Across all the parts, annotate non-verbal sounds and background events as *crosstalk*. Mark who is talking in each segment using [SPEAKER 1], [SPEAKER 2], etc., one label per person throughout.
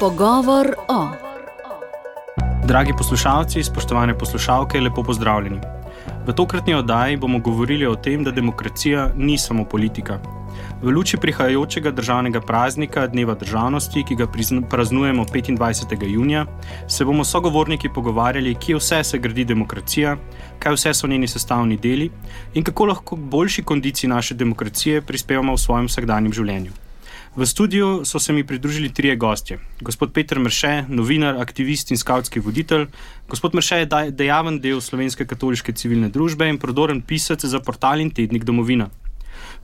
[SPEAKER 1] Pogovor o.
[SPEAKER 2] Dragi poslušalci, spoštovane poslušalke, lepo pozdravljeni. V tokratni oddaji bomo govorili o tem, da demokracija ni samo politika. V luči prihajajočega državnega praznika, Dneva državnosti, ki ga praznujemo 25. junija, se bomo sogovorniki pogovarjali, kje vse se gradi demokracija, kaj vse so njeni sestavni deli in kako lahko k boljši kondiciji naše demokracije prispevamo v svojem vsakdanjem življenju. V studiu so se mi pridružili trije gostje: gospod Petr Mrše, novinar, aktivist in skautski voditelj, gospod Mrše je dejaven del slovenske katoliške civilne družbe in prodoren pisec za portal in tednik Domovina.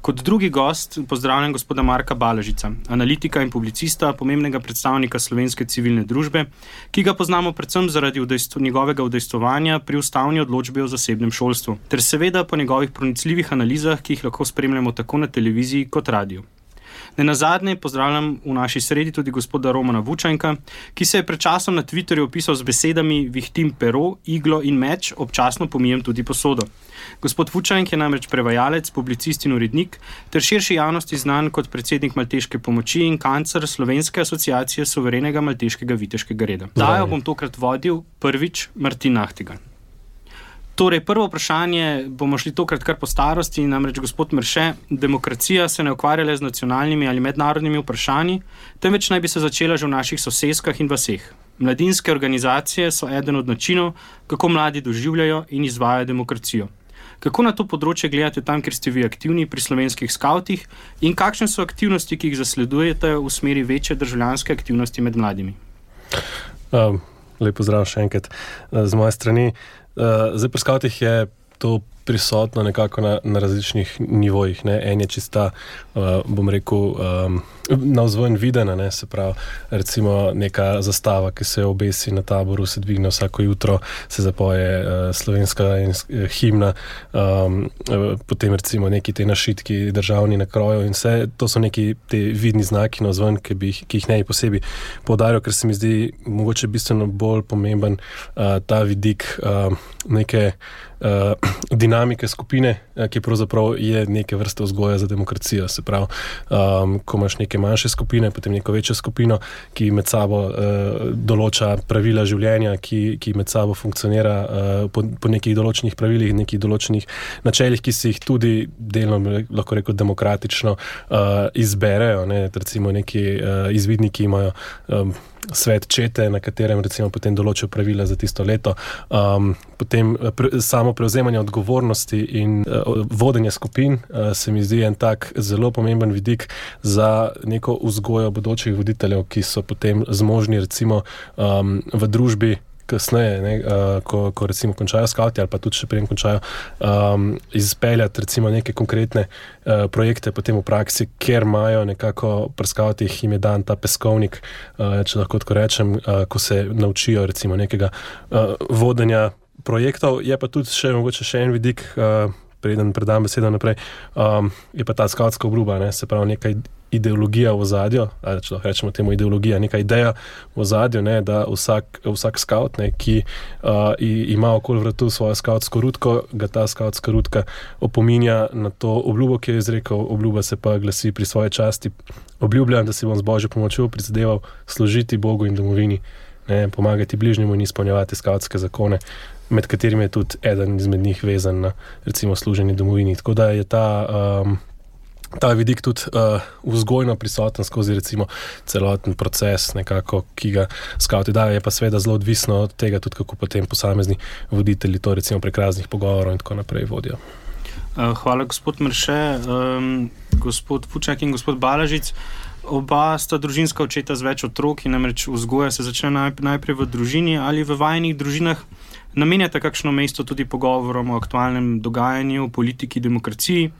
[SPEAKER 2] Kot drugi gost pozdravljam gospoda Marka Balažica, analitika in publicista, pomembnega predstavnika slovenske civilne družbe, ki ga poznamo predvsem zaradi udejstvo, njegovega udejstvovanja pri ustavni odločbi o zasebnem šolstvu, ter seveda po njegovih pronicljivih analizah, ki jih lahko spremljamo tako na televiziji kot radiju. Ne na zadnje pozdravljam v naši sredi tudi gospoda Romana Vučanka, ki se je pred časom na Twitterju opisal z besedami: Vihtim pero, iglo in meč, občasno pomijem tudi posodo. Gospod Vučank je namreč prevajalec, publicist in urednik, ter širši javnosti znan kot predsednik Malteške pomoči in kancer Slovenske asociacije suverenega malteškega viteškega reda. Dajo bom tokrat vodil prvič Martin Nahtigan. Torej, prvo vprašanje bomo šli tokrat kar po starosti, namreč gospod Mrše, demokracija se ne ukvarja le z nacionalnimi ali mednarodnimi vprašanji, temveč naj bi se začela že v naših soseskah in vseh. Mladinske organizacije so eden od načinov, kako mladi doživljajo in izvajajo demokracijo. Kako na to področje gledate tam, kjer ste vi aktivni pri slovenskih skavtih in kakšne so aktivnosti, ki jih zasledujete v smeri večje državljanske aktivnosti med mladimi?
[SPEAKER 3] Um, lepo zdrav še enkrat uh, z moje strani. Uh, zdaj, pri skavtih je to prisotno na, na različnih nivojih. Ne? En je čista, uh, bom rekel, um, na vzvojn videna, ne? se pravi, recimo neka zastava, ki se obesi na taboru, se dvigne vsako jutro, se zapoje uh, slovenska in, uh, himna, um, uh, potem recimo neki te našitki državni na kroju in vse to so neki te vidni znaki na vzvojn, ki, ki jih ne bi posebej podaril, ker se mi zdi mogoče bistveno bolj pomemben uh, ta vidik uh, neke uh, *clears throat* dinamike skupine, uh, ki pravzaprav je neke vrste vzgoja za demokracijo. Se pravi, um, ko imaš neke manjše skupine, potem neko večjo skupino, ki med sabo uh, določa pravila življenja, ki, ki med sabo funkcionira uh, po, po nekih določenih pravilih, nekih določenih načeljih, ki se jih tudi delno, lahko rečemo, demokratično uh, izberejo. Ne? Recimo neki uh, izvidniki imajo. Um, svet čete, na katerem recimo potem določijo pravila za tisto leto. Um, potem eh, pre, samo prevzemanje odgovornosti in uh, vodenje skupin uh, se mi zdi en tak zelo pomemben vidik za neko vzgojo bodočih voditeljev, ki so potem zmožni recimo um, v družbi kasneje, ne, uh, ko, ko recimo končajo skavti ali pa tudi še prej končajo, um, izpeljati recimo neke konkretne uh, projekte potem v praksi, ker imajo nekako pri skavtih jim je dan ta peskovnik, uh, če lahko tako rečem, uh, ko se naučijo recimo nekega uh, vodenja projektov, je pa tudi še mogoče še en vidik. Uh, Preden predam besedo naprej, um, je pa ta skavtska obljuba, ne, se pravi nekaj ideologija v zadju, ali če lahko rečemo temu ideologija, neka ideja v zadju, ne, da vsak, vsak scout, ne, ki uh, ima okoli vrtu svojo scoutsko rutko, ga ta scoutska rutka opominja na to obljubo, ki je izrekel, obljuba se pa glasi pri svoji časti. Obljubljam, da si bom z božjo pomočjo prizadeval služiti Bogu in domovini, ne, pomagati bližnjemu in izpolnjevati skautske zakone. Med katerimi je tudi eden izmed njih vezan na recimo služenje domovini. Tako da je ta um, ta vidik tudi uh, vzgojno prisoten skozi recimo, celoten proces, nekako, ki ga skavti dajo, je pa seveda zelo odvisno od tega, tudi kako potem posamezni voditelji to recimo prek raznih pogovorov in tako naprej vodijo.
[SPEAKER 2] Uh, hvala, gospod Mrše, um, gospod Pučak in gospod Balažic. Oba sta družinska očeta z več otrok in namreč vzgoja se začne naj, najprej v družini ali v vajnih družinah. Namenjate kakšno mesto tudi pogovorom o aktualnem dogajanju, politiki, demokraciji?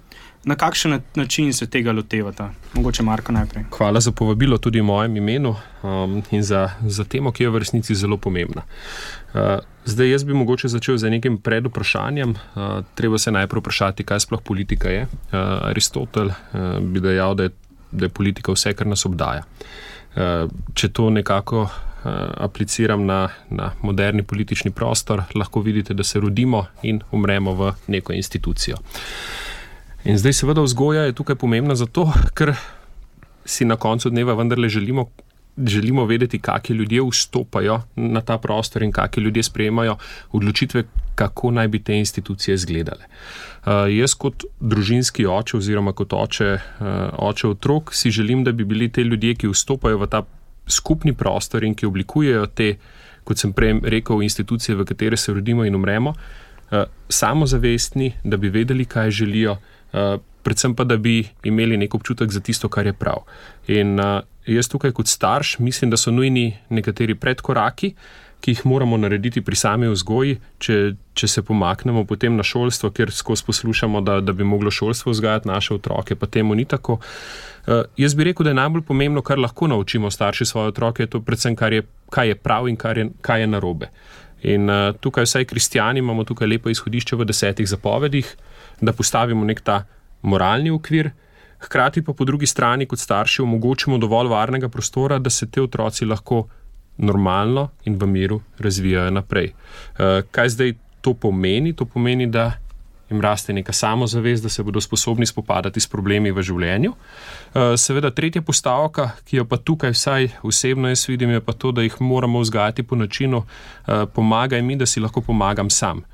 [SPEAKER 2] Na kakšen način se tega lotevate? Mogoče Marko najprej.
[SPEAKER 4] Hvala za povabilo tudi v mojem imenu um, in za, za temo, ki je v resnici zelo pomembna. Uh, zdaj, jaz bi mogoče začel z nekim predvprašanjem. Uh, treba se najprej vprašati, kaj sploh politika je. Uh, Aristotel uh, bi dejal, da je, da je politika vse, kar nas obdaja. Uh, če to nekako uh, apliciram na, na moderni politični prostor, lahko vidite, da se rodimo in umremo v neko institucijo. In zdaj, seveda, vzgoja je tukaj pomembna zato, ker si na koncu dneva vendarle želimo želimo vedeti, kakšni ljudje vstopajo na ta prostor in kakšni ljudje sprejemajo odločitve, kako naj bi te institucije izgledale. Uh, jaz, kot družinski oče, oziroma kot oče, uh, oče otrok, si želim, da bi bili te ljudje, ki vstopajo v ta skupni prostor in ki oblikujejo te, kot sem prej rekel, institucije, v katere se rodimo in umremo, uh, samozavestni, da bi vedeli, kaj želijo. Uh, predvsem pa, da bi imeli nek občutek za tisto, kar je prav. In uh, jaz tukaj kot starš mislim, da so nujni nekateri predkoraki, ki jih moramo narediti pri sami vzgoji, če, če se pomaknemo potem na šolstvo, ker skozi poslušamo, da, da bi moglo šolstvo vzgajati naše otroke, pa temu ni tako. Uh, jaz bi rekel, da je najbolj pomembno, kar lahko naučimo starši svoje otroke, to predvsem, je, kaj je prav in je, kaj je narobe. In uh, tukaj, vsaj kristijani, imamo tukaj lepo izhodišče v desetih zapovedih, da postavimo nek ta moralni okvir, hkrati pa po drugi strani, kot starši, omogočimo dovolj varnega prostora, da se te otroci lahko normalno in v miru razvijajo naprej. Eh, kaj zdaj to pomeni? To pomeni, da jim raste neka samozavest, da se bodo sposobni spopadati s problemi v življenju. Eh, seveda, tretja postavka, ki jo pa tukaj vsaj osebno jaz vidim, je pa to, da jih moramo vzgajati po načinu: eh, pomagaj mi, da si lahko pomagam sam.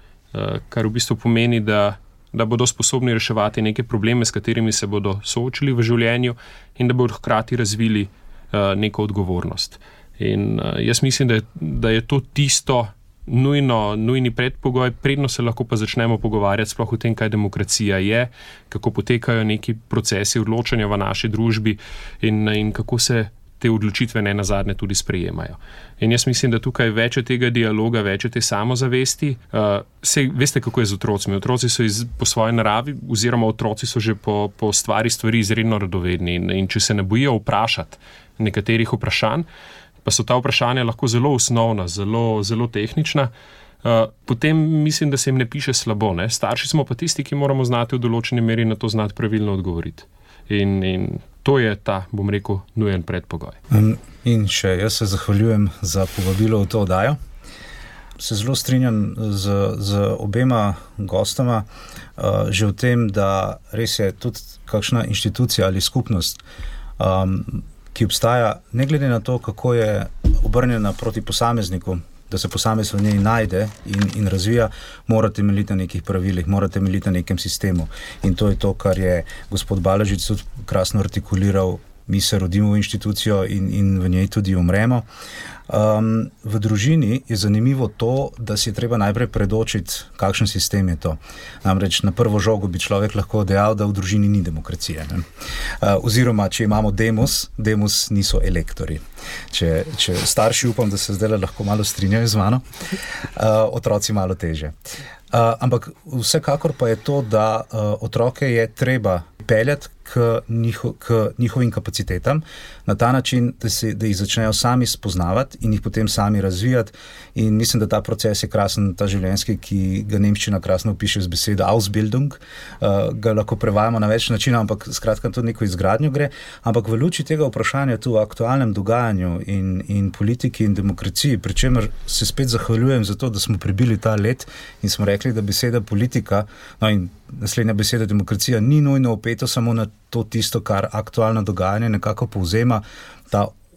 [SPEAKER 4] Kar v bistvu pomeni, da da bodo sposobni reševati neke probleme, s katerimi se bodo soočili v življenju, in da bodo hkrati razvili uh, neko odgovornost. In uh, jaz mislim, da je, da je to tisto nujno, nujni predpogoj, predno se lahko pa začnemo pogovarjati sploh o tem, kaj demokracija je, kako potekajo neki procesi odločanja v naši družbi in, in kako se te odločitve ne na zadnje tudi sprejemajo. In jaz mislim, da tukaj več tega dialoga, več te samozavesti. Uh, sej, veste, kako je z otroci. Otroci so iz, po svoji naravi, oziroma otroci so že po, po stvari stvari izredno radovedni. In, in če se ne bojijo vprašati nekaterih vprašanj, pa so ta vprašanja lahko zelo osnovna, zelo, zelo tehnična. Uh, potem mislim, da se jim ne piše slabo. Ne? Starši smo pa tisti, ki moramo znati v določeni meri na to znati pravilno odgovoriti. In, in to je ta, bom rekel, nujen predpogoj.
[SPEAKER 1] In še jaz se zahvaljujem za povabilo v to oddajo. Se zelo strinjam z, z obema gostoma, uh, že v tem, da res je tudi kakšna inštitucija ali skupnost, um, ki obstaja, ne glede na to, kako je obrnjena proti posamezniku, da se posameznik v njej najde in, in razvija, mora temeljiti na nekih pravilih, mora temeljiti na nekem sistemu. In to je to, kar je gospod Balažic tudi krasno artikuliral. Mi se rodimo v inštitucijo in, in v njej tudi umremo. Um, v družini je zanimivo to, da si je treba najprej predočiti, kakšen sistem je to. Namreč na prvo žogo bi človek lahko dejal, da v družini ni demokracije. Uh, oziroma, če imamo demos, demos niso elektori. Če, če starši upam, da se zdaj lahko malo strinjajo z mano, uh, otroci malo teže. Uh, ampak vsekakor pa je to, da uh, otroke je treba peljati k, njiho, k njihovim kapacitetam, na ta način, da, se, da jih začnejo sami spoznavati in jih potem sami razvijati. In mislim, da ta proces je krasen, ta življenjski, ki ga nemščina krasno opiše z besedo Ausbildung. Uh, ga lahko prevajamo na več načinov, ampak skratka, to neko izgradnjo gre. Ampak v luči tega vprašanja, tu v aktualnem dogajanju in, in politiki in demokraciji, pri čemer se spet zahvaljujem za to, da smo prebili ta let in smo rekli, da beseda politika. No naslednja beseda, demokracija, ni nujno opeto samo na to, tisto, kar aktualno dogajanje nekako povzema.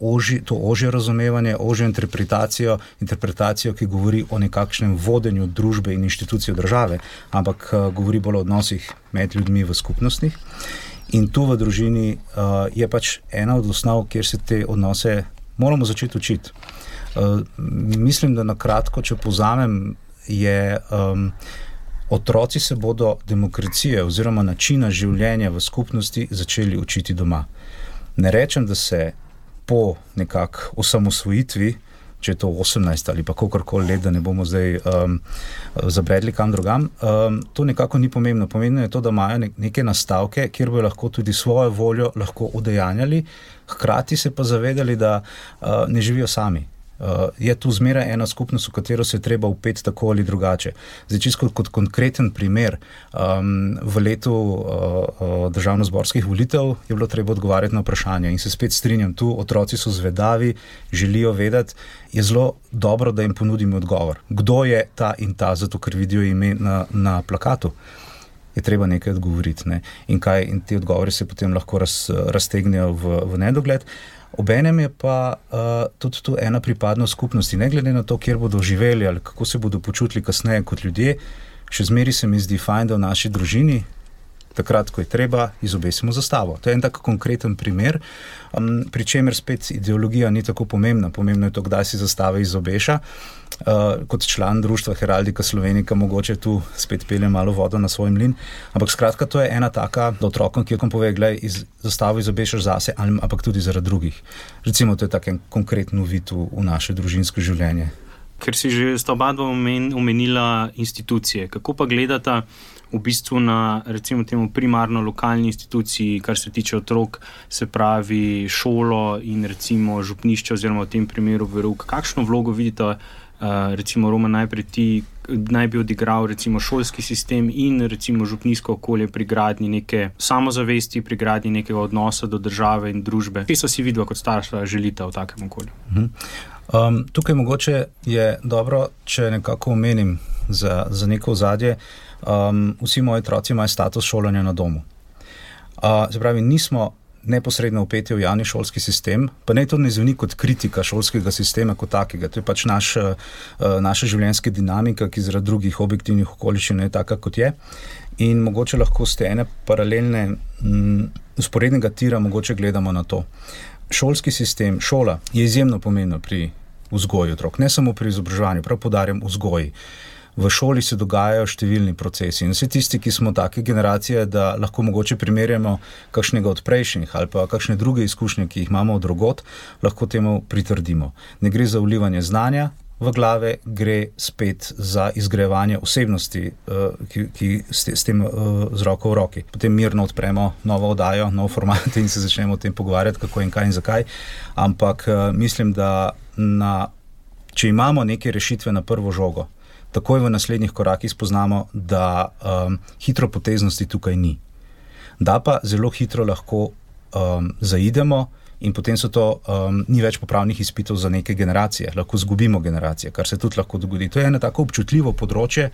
[SPEAKER 1] Oži, to ožje razumevanje, ožjo interpretacijo, interpretacijo, ki govori o nekakšnem vodenju družbe in inštitucije države, ampak uh, govori bolj o odnosih med ljudmi v skupnostih. In tu v družini uh, je pač ena od osnov, kjer se te odnose moramo začeti učiti. Uh, mislim, da na kratko, če povzamem, je. Um, Otroci se bodo demokracije oziroma načina življenja v skupnosti začeli učiti doma. Ne rečem, da se po nekakšni osamosvojitvi, če je to 18 ali pa kakorkoli let, da ne bomo zdaj um, zabredli kam drugam, um, to nekako ni pomembno. Pomembno je to, da imajo neke nastavke, kjer bi lahko tudi svojo voljo udejanjali, hkrati se pa zavedali, da uh, ne živijo sami. Uh, je tu zmeraj ena skupnost, v katero se je treba upeti tako ali drugače. Zdaj, čisto kot konkreten primer, um, v letu uh, uh, državno-zborskih volitev je bilo treba odgovarjati na vprašanje in se spet strinjam, tu otroci so zvedavi, želijo vedeti, je zelo dobro, da jim ponudimo odgovor. Kdo je ta in ta, zato ker vidijo ime na, na plakatu. Je treba nekaj odgovoriti. Ne? In, kaj, in te odgovore se potem lahko raz, raztegnejo v, v nedogled. Obenem je pa uh, tudi tu ena pripadnost skupnosti, ne glede na to, kjer bodo živeli ali kako se bodo počutili kasneje kot ljudje, še zmeraj se mi zdi fajn, da v naši družini takrat, ko je treba, izobesimo zastavo. To je en tak konkreten primer, um, pri čemer spet ideologija ni tako pomembna. Pomembno je to, kdaj si zastave izobeša. Uh, kot član društva Heraldika Slovenija, mogoče tu spet pelje malo vodo na svoj mlin. Ampak skratka, to je ena taka, da otrokom, ki jo pove, da iz, zastavo izobešaš zase, ali, ampak tudi zaradi drugih. Recimo, to je tako konkreten uvid v, v naše družinsko življenje.
[SPEAKER 2] Ker si že sta oba dva omenila institucije, kako pa gledata v bistvu na recimo temu primarno lokalni instituciji, kar se tiče otrok, se pravi šolo in recimo župnišče oziroma v tem primeru verug. Kakšno vlogo vidite, uh, recimo Roma najprej ti, naj bi odigral recimo šolski sistem in recimo župnijsko okolje pri gradnji neke samozavesti, pri gradnji nekega odnosa do države in družbe. Kje so si vidva kot starša želite v takem okolju? Uh -huh.
[SPEAKER 1] Um, tukaj mogoče je dobro, če nekako omenim za, za neko zadje. Um, vsi moji otroci imajo status šolanja na domu. Uh, pravi, nismo neposredno upeti v javni šolski sistem, pa ne to ne zveni kot kritika šolskega sistema kot takega. To je pač naš, uh, naša življenjska dinamika, ki zaradi drugih objektivnih okoliščin je taka, kot je. In mogoče lahko ste ene paralelne, usporednega tira, mogoče gledamo na to. Šolski sistem, šola je izjemno pomembna pri vzgoju otrok, ne samo pri izobraževanju, prav podarjam vzgoji. V šoli se dogajajo številni procesi in vsi tisti, ki smo take generacije, da lahko mogoče primerjamo kakšnega od prejšnjih ali pa kakšne druge izkušnje, ki jih imamo od drugot, lahko temu pritrdimo. Ne gre za vlivanje znanja. V glave gre spet za izgrajevanje osebnosti, eh, ki, ki s, s tem eh, z roko v roki. Potem mirno odpremo novo oddajo, nov format in se začnemo o tem pogovarjati, kako in kaj in zakaj. Ampak eh, mislim, da na, če imamo neke rešitve na prvo žogo, takoj v naslednjih korakih spoznamo, da um, hitro poteznosti tukaj ni. Da pa zelo hitro lahko um, zaidemo in potem so to, um, ni več popravnih izpitov za neke generacije, lahko izgubimo generacije, kar se tudi lahko dogodi. To je eno tako občutljivo področje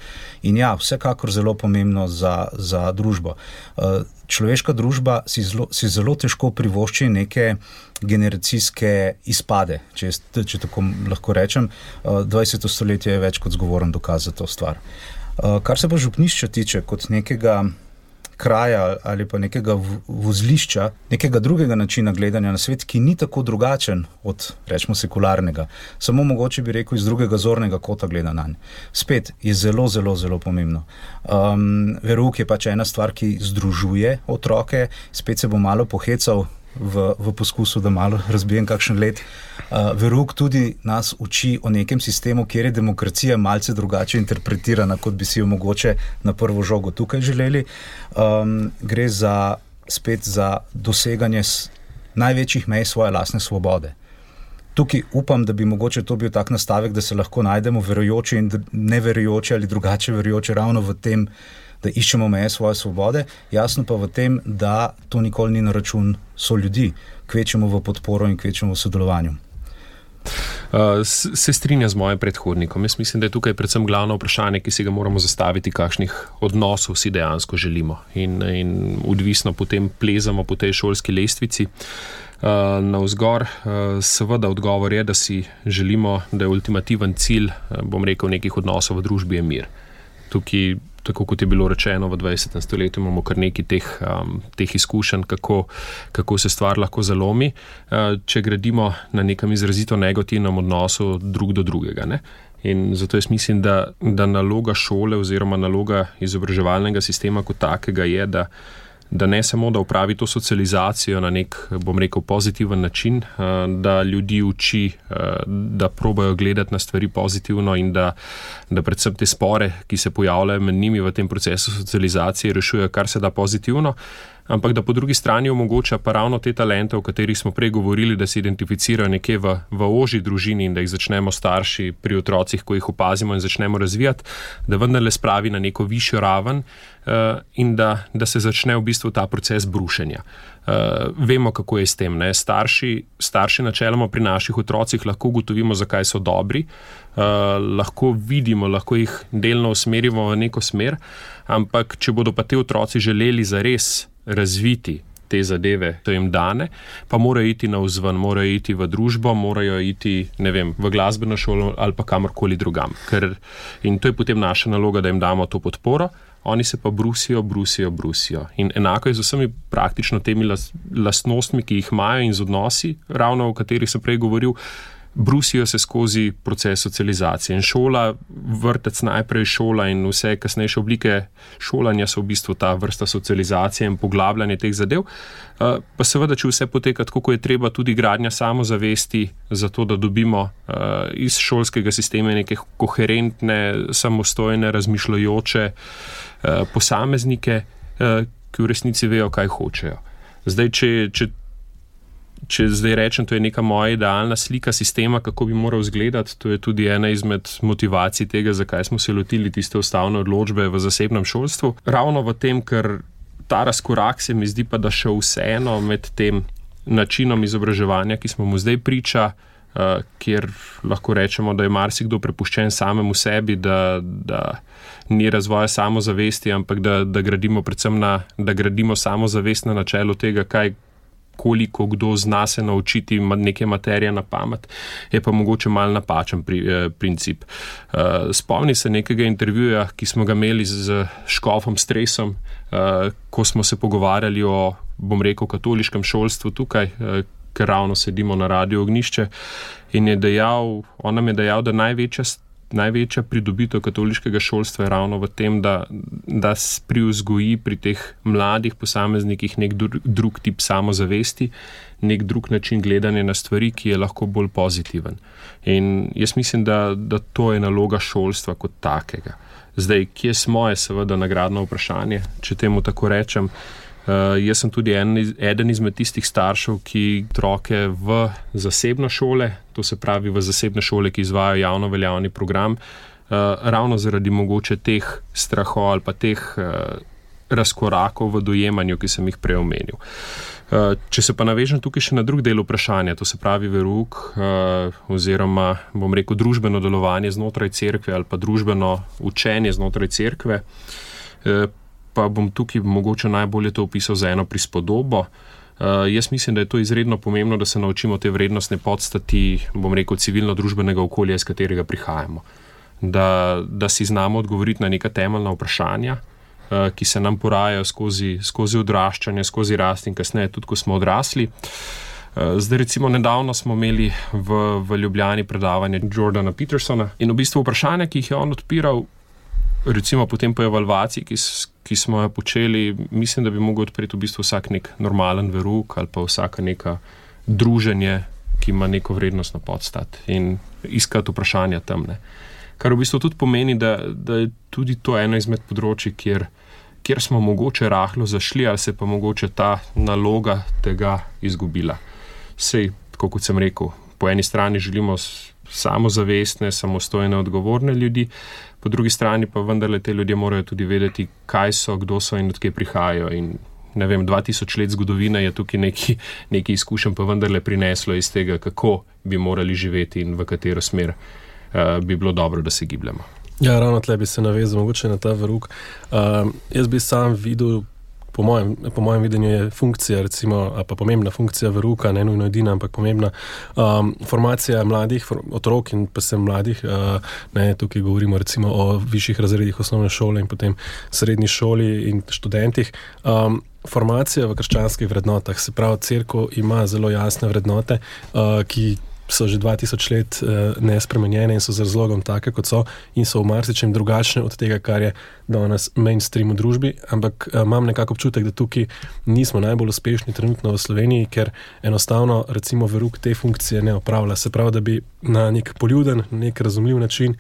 [SPEAKER 1] in ja, vsekakor zelo pomembno za, za družbo. Uh, človeška družba si zelo, si zelo težko privošči neke generacijske izpade, če, če tako lahko rečem. Uh, 20. stoletje je več kot zgovoren dokaz za to stvar. Uh, kar se pa župnišča tiče, kot nekega kraja ali pa nekega vozlišča, nekega drugega načina gledanja na svet, ki ni tako drugačen od, rečemo, sekularnega, samo mogoče bi rekel iz drugega zornega kota gleda na njega. Spet je zelo, zelo, zelo pomembno. Um, Veruk je pač ena stvar, ki združuje otroke, spet se bo malo pohecal v, v poskusu, da malo razbijem kakšen let. Uh, Veruk tudi nas uči o nekem sistemu, kjer je demokracija malce drugače interpretirana, kot bi si jo mogoče na prvo žogo tukaj želeli. Um, gre za, spet za doseganje največjih mej svoje lastne svobode. Tukaj upam, da bi mogoče to bil tak nastavek, da se lahko najdemo verujoči in neverujoči ali drugače verujoči ravno v tem, da iščemo meje svoje svobode, jasno pa v tem, da to nikoli ni na račun so ljudi, kvečemo v podporo in kvečemo v sodelovanju.
[SPEAKER 4] Uh, se strinja z mojim predhodnikom. Jaz mislim, da je tukaj predvsem glavno vprašanje, ki si ga moramo zastaviti, kakšnih odnosov si dejansko želimo. In, in odvisno potem plezamo po tej šolski lestvici. Uh, na vzgor, uh, seveda, odgovor je, da si želimo, da je ultimativen cilj, bom rekel, nekih odnosov v družbi mir. Tukaj tako kot je bilo rečeno v 20. stoletju, imamo kar nekaj teh, um, teh izkušenj, kako, kako se stvar lahko zalomi, uh, če gradimo na nekem izrazito negativnem odnosu drug do drugega. Ne? In zato jaz mislim, da, da naloga šole oziroma naloga izobraževalnega sistema kot takega je, da da ne samo da upravi to socializacijo na nek, bom rekel, pozitiven način, eh, da ljudi uči, eh, da probajo gledati na stvari pozitivno in da, da predvsem te spore, ki se pojavljajo med njimi v tem procesu socializacije, rešujejo kar se da pozitivno ampak da po drugi strani omogoča pa ravno te talente, o katerih smo prej govorili, da se identificirajo nekje v, v oži družini in da jih začnemo starši pri otrocih, ko jih opazimo in začnemo razvijati, da vendarle spravi na neko višjo raven in da, da se začne v bistvu ta proces brušenja. Uh, vemo, kako je s tem. Starši, starši, načeloma pri naših otrocih, lahko ugotovimo, zakaj so dobri, uh, lahko vidimo, lahko jih delno usmerimo v neko smer, ampak če bodo pa te otroci želeli za res razviti te zadeve, so jim dane, pa morajo iti na vzven, morajo iti v družbo, morajo iti vem, v glasbeno šolo ali pa kamorkoli drugam. Ker, in to je potem naša naloga, da jim damo to podporo. Oni se pa brusijo, brusijo, brusijo. In enako je z vsemi praktično temi lastnostmi, ki jih imajo in z odnosi, ravno o katerih sem prej govoril brusijo se skozi proces socializacije. In šola, vrtec najprej šola in vse kasnejše oblike šolanja so v bistvu ta vrsta socializacije in poglabljanje teh zadev. Uh, pa seveda, če vse poteka tako, kot je treba, tudi gradnja samozavesti, zato da dobimo uh, iz šolskega sistema neke koherentne, samostojne, razmišljajoče uh, posameznike, ki v resnici vejo, kaj hočejo. Zdaj, če, če če zdaj rečem, to je neka moja idealna slika sistema, kako bi moral izgledati. To je tudi ena izmed motivacij tega, zakaj smo se lotili tiste ustavne odločbe v zasebnem šolstvu. Ravno v tem, ker ta razkorak se mi zdi pa, da še vseeno med tem načinom izobraževanja, ki smo mu zdaj priča. Uh, kjer lahko rečemo, da je marsikdo prepuščen samemu sebi, da, da ni razvoja samozavesti, ampak da, da gradimo predvsem na, da gradimo samozavest na načelu tega, kaj, koliko kdo zna se naučiti neke materije na pamet, je pa mogoče mal napačen pri, eh, princip. Uh, spomni se nekega intervjuja, ki smo ga imeli z Škofom Stresom, uh, ko smo se pogovarjali o, bom rekel, katoliškem šolstvu tukaj. Uh, Ker ravno sedimo na radio ognišče, in je dejal, on nam je dejal, da največja največja pridobitev katoliškega šolstva je ravno v tem, da, da pri vzgoji pri teh mladih posameznikih nek dru, drug tip samozavesti, nek drug način gledanja na stvari, ki je lahko bolj pozitiven. In jaz mislim, da, da to je naloga šolstva kot takega. Zdaj, kje smo, je seveda nagradno vprašanje, če temu tako rečem. Uh, jaz sem tudi en, eden izmed tistih staršev, ki otroke v zasebno šole, to se pravi v zasebne šole, ki izvajo javno veljavni program, uh, ravno zaradi mogoče teh strahov ali pa teh uh, razkorakov v dojemanju, ki sem jih prej omenil. Uh, če se pa navežem tukaj še na drug del vprašanja, to se pravi verug, uh, oziroma bom rekel družbeno delovanje znotraj cerkve ali pa družbeno učenje znotraj cerkve. Pa bom tukaj mogoče najbolje to opisal za eno prispodobo. Uh, jaz mislim, da je to izredno pomembno, da se naučimo te vrednostne podstati, bom rekel, civilno-družbenega okolja, iz katerega prihajamo. Da, da si znamo odgovoriti na neka temeljna vprašanja, uh, ki se nam porajajo skozi, skozi odraščanje, skozi rast in kasneje, tudi ko smo odrasli. Uh, zdaj, recimo, nedavno smo imeli v, v Ljubljani predavanje Jordana Petersona in v bistvu vprašanja, ki jih je on odpiral, recimo potem po evalvaciji, ki, ki smo jo počeli, mislim, da bi mogel odpreti v bistvu vsak nek normalen verug ali pa vsaka neka druženje, ki ima neko vrednost na podstat in iskati vprašanja tam. Ne. Kar v bistvu tudi pomeni, da, da je tudi to eno izmed področji, kjer, kjer smo mogoče rahlo zašli, ali se pa mogoče ta naloga tega izgubila. Sej, kot sem rekel, po eni strani želimo samozavestne, samostojne, odgovorne ljudi, po drugi strani pa vendarle te ljudje morajo tudi vedeti, kaj so, kdo so in odkje prihajajo. In, ne vem, 2000 let zgodovine je tukaj neki, neki izkušen, pa vendarle prineslo iz tega, kako bi morali živeti in v katero smer uh, bi bilo dobro, da se gibljemo.
[SPEAKER 3] Ja, ravno tle bi se navezal na ta vrug. Uh, jaz bi sam videl po mojem, po mojem videnju je funkcija, recimo, pa pomembna funkcija veruka, ne nujno edina, ampak pomembna um, formacija mladih, for, otrok in pa se mladih. Uh, ne, tukaj govorimo recimo o višjih razredih osnovne šole in potem srednji šoli in študentih. Um, Formacija v krščanskih vrednotah, se pravi, crkva ima zelo jasne vrednote, uh, ki so že 2000 let uh, nespremenjene in so z razlogom take, kot so, in so v marsičem drugačne od tega, kar je danes mainstream v družbi. Ampak uh, imam nekako občutek, da tukaj nismo najbolj uspešni trenutno v Sloveniji, ker enostavno, recimo, verug te funkcije ne opravlja. Se pravi, da bi na nek poljuden, nek razumljiv način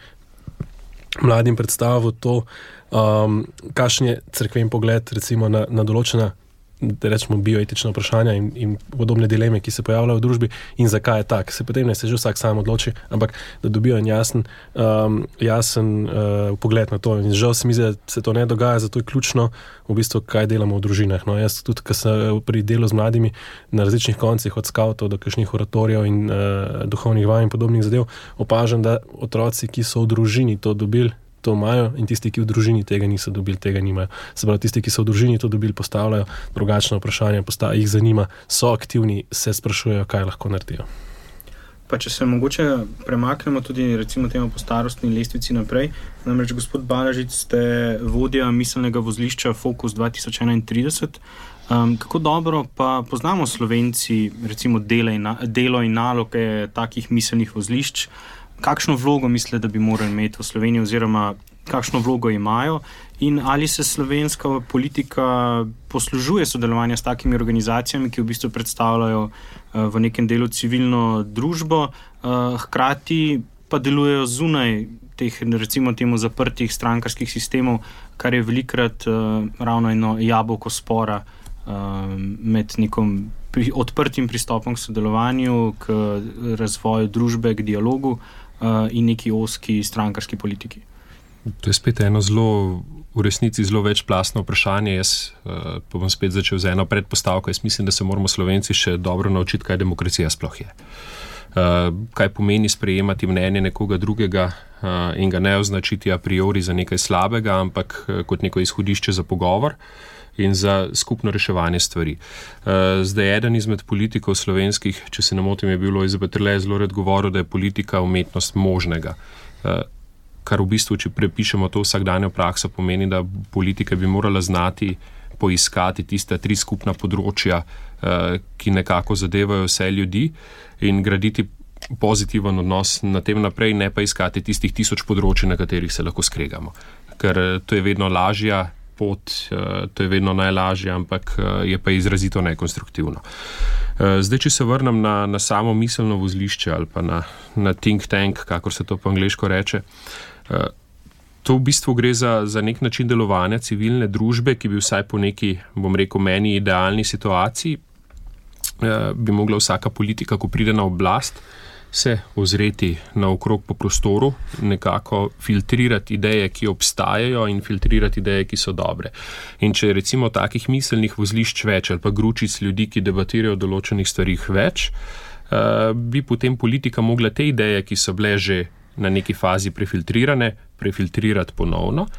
[SPEAKER 3] mladim predstavil to, um, kakšen je crkven pogled recimo, na, na določena rečemo, bioetična vprašanja in, in podobne dileme, ki se pojavljajo v družbi, in zakaj je tako. Se potem ne se že vsak sam odloči, ampak da dobijo en jasen, um, jasen uh, pogled na to. In žal se mi zdi, da se to ne dogaja, zato je ključno, v bistvu, kaj delamo v družinah. No, jaz tudi, ker sem pri delu z mladimi na različnih koncih, od skavtov do kakšnih oratorijev in uh, duhovnih vaj in podobnih zadev, opažam, da otroci, ki so v družini to dobili, to imajo, in tisti, ki v družini tega niso dobili, tega nimajo. Se pravi, tisti, ki so v družini to dobili, postavljajo drugačne vprašanja, postav, jih zanima, so aktivni, se sprašujejo, kaj lahko naredijo.
[SPEAKER 2] Pa če se mogoče premaknemo tudi recimo, temu po starostni lestvici naprej. Namreč, gospod Balažic, ste vodja miselnega vozlišča Focus 2031. Um, kako dobro pa poznamo slovenci, recimo in delo in naloge takih miselnih vozlišč, kakšno vlogo mislijo, da bi morali imeti v Sloveniji, oziroma kakšno vlogo imajo, in ali se slovenska politika poslužuje sodelovanja s takimi organizacijami, ki v bistvu predstavljajo uh, v nekem delu civilno družbo, uh, hkrati pa delujejo zunaj. Teh, recimo, temu zaprtih strankarskih sistemov, kar je velikrat uh, ravno eno jabolko spora uh, med nekim pri, odprtim pristopom k sodelovanju, k razvoju družbe, k dialogu uh, in neki oski strankarski politiki.
[SPEAKER 4] To je spet eno zelo, v resnici zelo večplastno vprašanje. Jaz uh, pa bom spet začel z eno predpostavko. Jaz mislim, da se moramo Slovenci še dobro naučiti, kaj demokracija sploh je. Uh, kaj pomeni sprejemati mnenje nekoga drugega in ga ne označiti a priori za nekaj slabega, ampak kot neko izhodišče za pogovor. Uh, in za skupno reševanje stvari. Eh, zdaj, eden izmed politikov slovenskih, če se ne motim, je bilo izbetrle zelo red govoril, da je politika umetnost možnega. Eh, kar v bistvu, če prepišemo to vsakdanjo prakso, pomeni, da politika bi morala znati poiskati tiste tri skupna področja, eh, ki nekako zadevajo vse ljudi in graditi. Pozitiven odnos na tem naprej, ne pa iskati tistih tisoč področji, na katerih se lahko skregamo. Ker to je vedno lažja pot, uh, to je vedno najlažje, ampak uh, je pa izrazito nekonstruktivno. Uh, zdaj, če se vrnem na, na samo miselno vozlišče ali pa na, na think tank, kako se to po angliško reče. To v bistvu gre za, za nek način delovanja civilne družbe, ki bi vsaj po neki, bom rekel, meni idealni situaciji, eh, bi mogla vsaka politika, ko pride na oblast, eh, se ozreti naokrog po prostoru, nekako filtrirati ideje, ki obstajajo, in filtrirati ideje, ki so dobre. In če recimo takih miselnih vozlišč več ali pa gručic ljudi, ki debatirajo o določenih stvarih več, uh, bi potem politika mogla te ideje, ki so bile že na neki fazi prefiltrirane, prefiltrirati ponovno,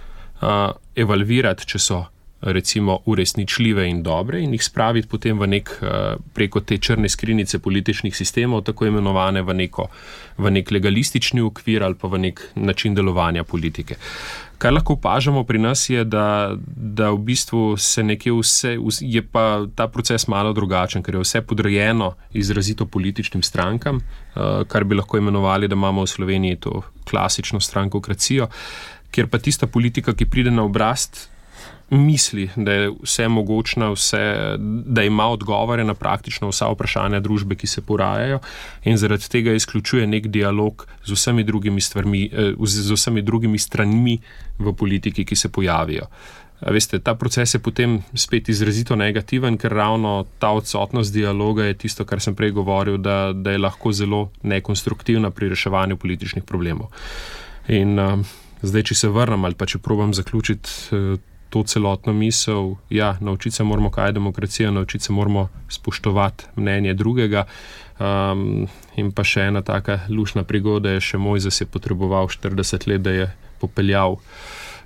[SPEAKER 4] uh, evalvirati, če so recimo uresničljive in dobre in jih spraviti potem v nek, eh, preko te črne skrinice političnih sistemov, tako imenovane v, neko, v nek legalistični okvir ali pa v nek način delovanja politike. Kar lahko opažamo pri nas je, da, da v bistvu se nekje vse, je pa ta proces malo drugačen, ker je vse podrejeno izrazito političnim strankam, eh, kar bi lahko imenovali, da imamo v Sloveniji to klasično strankokracijo, kjer pa tista politika, ki pride na oblast, misli, da je vse mogoče, vse, da ima odgovore na praktično vsa vprašanja družbe, ki se porajajo, in zaradi tega izključuje nek dialog z vsemi drugimi, stvarmi, eh, z vsemi drugimi stranmi v politiki, ki se pojavijo. Veste, ta proces je potem spet izrazito negativen, ker ravno ta odsotnost dialoga je tisto, kar sem prej govoril, da, da je lahko zelo nekonstruktivna pri reševanju političnih problemov. In uh, zdaj, če se vrnem ali pa če probujem zaključiti. Uh, to celotno misel, da ja, naučiti se moramo, kaj je demokracija, naučiti se moramo spoštovati mnenje drugega. Um, in pa še ena taka lušna prigoda je, še moj zase potreboval 40 let, da je popeljal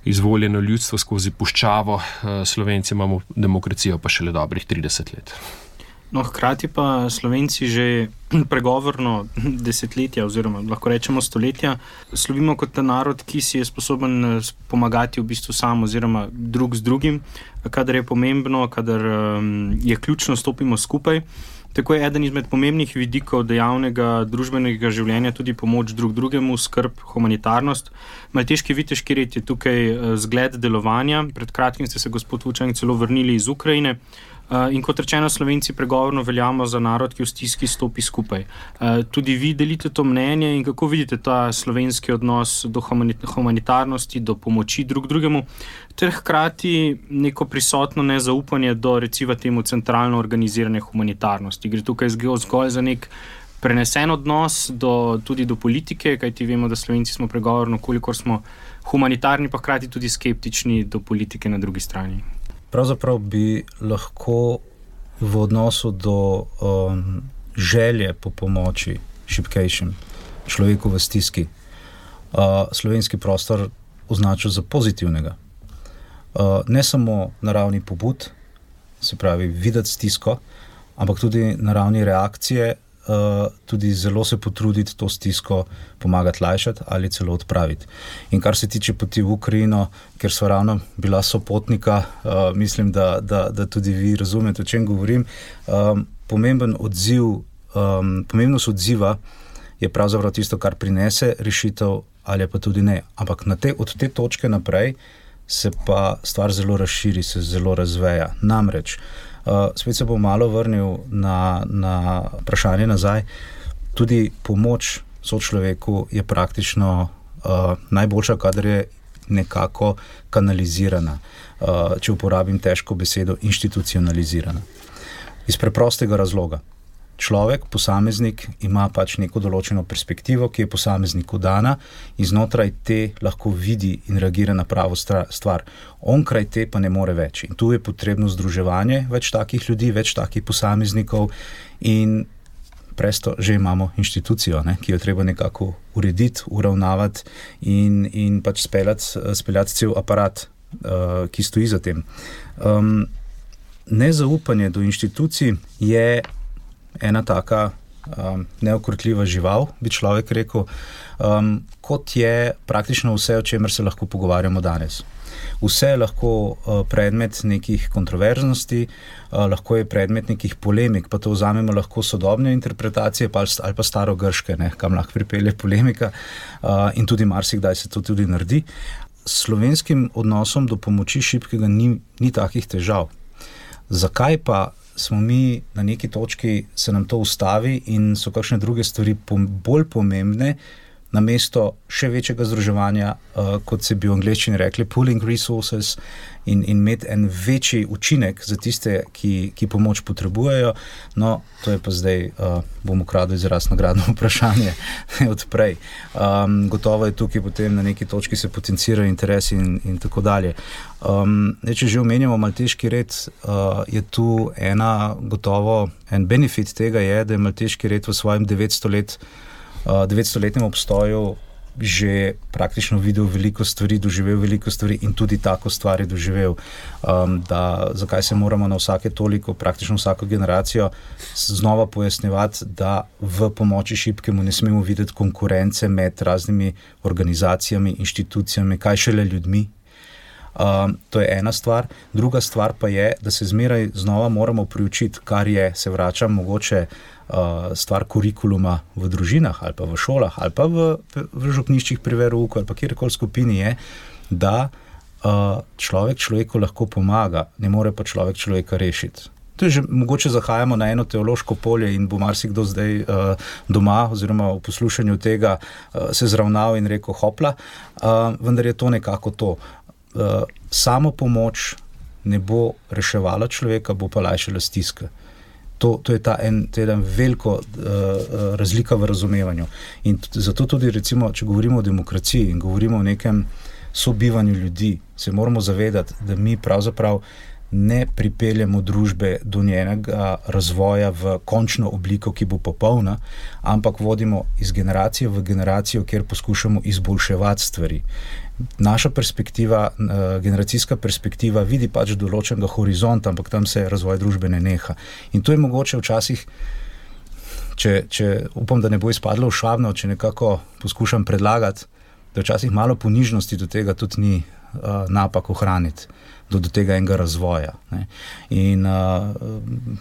[SPEAKER 4] izvoljeno ljudstvo skozi puščavo, uh, Slovenci imamo demokracijo pa šele dobrih 30 let.
[SPEAKER 2] No, hkrati pa Slovenci že *clears throat* pregovorno *clears throat* desetletja, oziroma lahko rečemo stoletja, slovimo kot narod, ki si je sposoben eh, pomagati v bistvu sam, oziroma drug z drugim, kadar je pomembno, kadar um, je ključno, stopimo skupaj. Tako je eden izmed pomembnih vidikov dejavnega družbenega življenja tudi pomoč drug drugemu, skrb, humanitarnost. Malteški viteški red je tukaj eh, zgled delovanja. Pred kratkim ste se, gospod Vučank, celo vrnili iz Ukrajine. Eh, in kot rečeno, slovenci pregovorno veljamo za narod, ki v stiski stopi skupaj. Eh, tudi vi delite to mnenje in kako vidite ta slovenski odnos do humanitarnosti, do pomoči drug drugemu, ter hkrati neko prisotno nezaupanje do recimo temu centralno organizirane humanitarnosti. Gre tukaj zgolj za nek. Prenesen odnos do, tudi do politike, kajti vemo, da Slovenci smo pregovorno, koliko smo humanitarni, pa hkrati tudi skeptični do politike na drugi strani
[SPEAKER 1] pravzaprav bi lahko v odnosu do um, želje po pomoči šipkejšim človeku v stiski uh, slovenski prostor označil za pozitivnega. Uh, ne samo na ravni pobud, se pravi, videti stisko, ampak tudi na ravni reakcije, uh, tudi zelo se potruditi to stisko pomagati lajšati ali celo odpraviti. In kar se tiče poti v Ukrajino, ker so ravno bila sopotnika, uh, mislim, da, da, da tudi vi razumete, o čem govorim. Um, pomemben odziv, um, pomembnost odziva je pravzaprav tisto, kar prinese rešitev, ali pa tudi ne. Ampak te, od te točke naprej se pa stvar zelo razširi, se zelo razveja. Namreč, spet se bom malo vrnil na, na vprašanje nazaj. Tudi pomoč sočloveku je praktično uh, najboljša, kadar je nekako kanalizirana. Uh, če uporabim težko besedo, institucionalizirana. Iz preprostega razloga človek, posameznik, ima pač neko določeno perspektivo, ki je posamezniku dana in znotraj te lahko vidi in reagira na pravo stvar. Onkraj te pa ne more več. In tu je potrebno združevanje več takih ljudi, več takih posameznikov in presto že imamo inštitucijo, ne, ki jo treba nekako urediti, uravnavati in, in pač speljati, speljati cel aparat, uh, ki stoji za tem. Um, Nezaupanje do inštitucij je ena taka um, neokrotljiva žival, bi človek rekel, um, kot je praktično vse, o čemer se lahko pogovarjamo danes. Vse je lahko uh, predmet nekih kontroverznosti, uh, lahko je predmet nekih polemik, pa to vzamemo lahko sodobne interpretacije pa, ali pa staro grške, ne, kam lahko pripelje polemika uh, in tudi marsikdaj se to tudi naredi. Slovenskim odnosom do pomoči šibkega ni, ni takih težav. Zakaj pa smo mi na neki točki, se nam to ustavi in so kakšne druge stvari bolj pomembne, na mesto še večjega združevanja, uh, kot se bi v angleščini rekli, pooling resources in, in imeti en večji učinek za tiste, ki, ki pomoč potrebujejo. No, to je pa zdaj, uh, bom ukradel izraz nagradno *laughs* vprašanje *laughs* odprej. Um, gotovo je tukaj potem na neki točki se potencirajo interesi in, in tako dalje. Um, ne, če že omenjamo malteški red, uh, je tu ena gotovo en benefit tega, je, da je malteški red v svojem 900 letih. 900-letnem obstoju že praktično videl veliko stvari, doživel veliko stvari in tudi tako stvari doživel. Um, da, zakaj se moramo na vsake toliko, praktično vsako generacijo, znova pojasnjevati, da v pomoči šibkemu ne smemo videti konkurence med raznimi organizacijami, inštitucijami, kaj šele ljudmi. Um, to je ena stvar. Druga stvar pa je, da se zmeraj znova moramo priučiti, kar je, se vračam, mogoče uh, stvar kurikuluma v družinah ali pa v šolah ali pa v, v župniščih pri veruku ali kjerkoli skupini je, da uh, človek človeku lahko pomaga, ne more pa človek človeka rešiti. Že mogoče zahajamo na eno teološko polje in bo marsikdo zdaj uh, doma oziroma v poslušanju tega uh, se zravnal in rekel hopla, uh, vendar je to nekako to. Uh, samo pomoč ne bo reševala človeka, bo pa lajšala stiske. To, to je ta en, en veliko uh, razlika v razumevanju. In zato tudi, recimo, če govorimo o demokraciji in govorimo o nekem sobivanju ljudi, se moramo zavedati, da mi pravzaprav ne pripeljemo družbe do njenega razvoja v končno obliko, ki bo popolna, ampak vodimo iz generacije v generacijo, kjer poskušamo izboljševati stvari naša perspektiva, eh, generacijska perspektiva, vidi pač določenega horizonta, ampak tam se razvoj družbe ne neha. In to je mogoče včasih, če, če upam, da ne bo izpadlo v šavno, če nekako poskušam predlagati, da včasih malo ponižnosti do tega tudi ni uh, napak ohraniti do, do tega enega razvoja. Ne. In uh,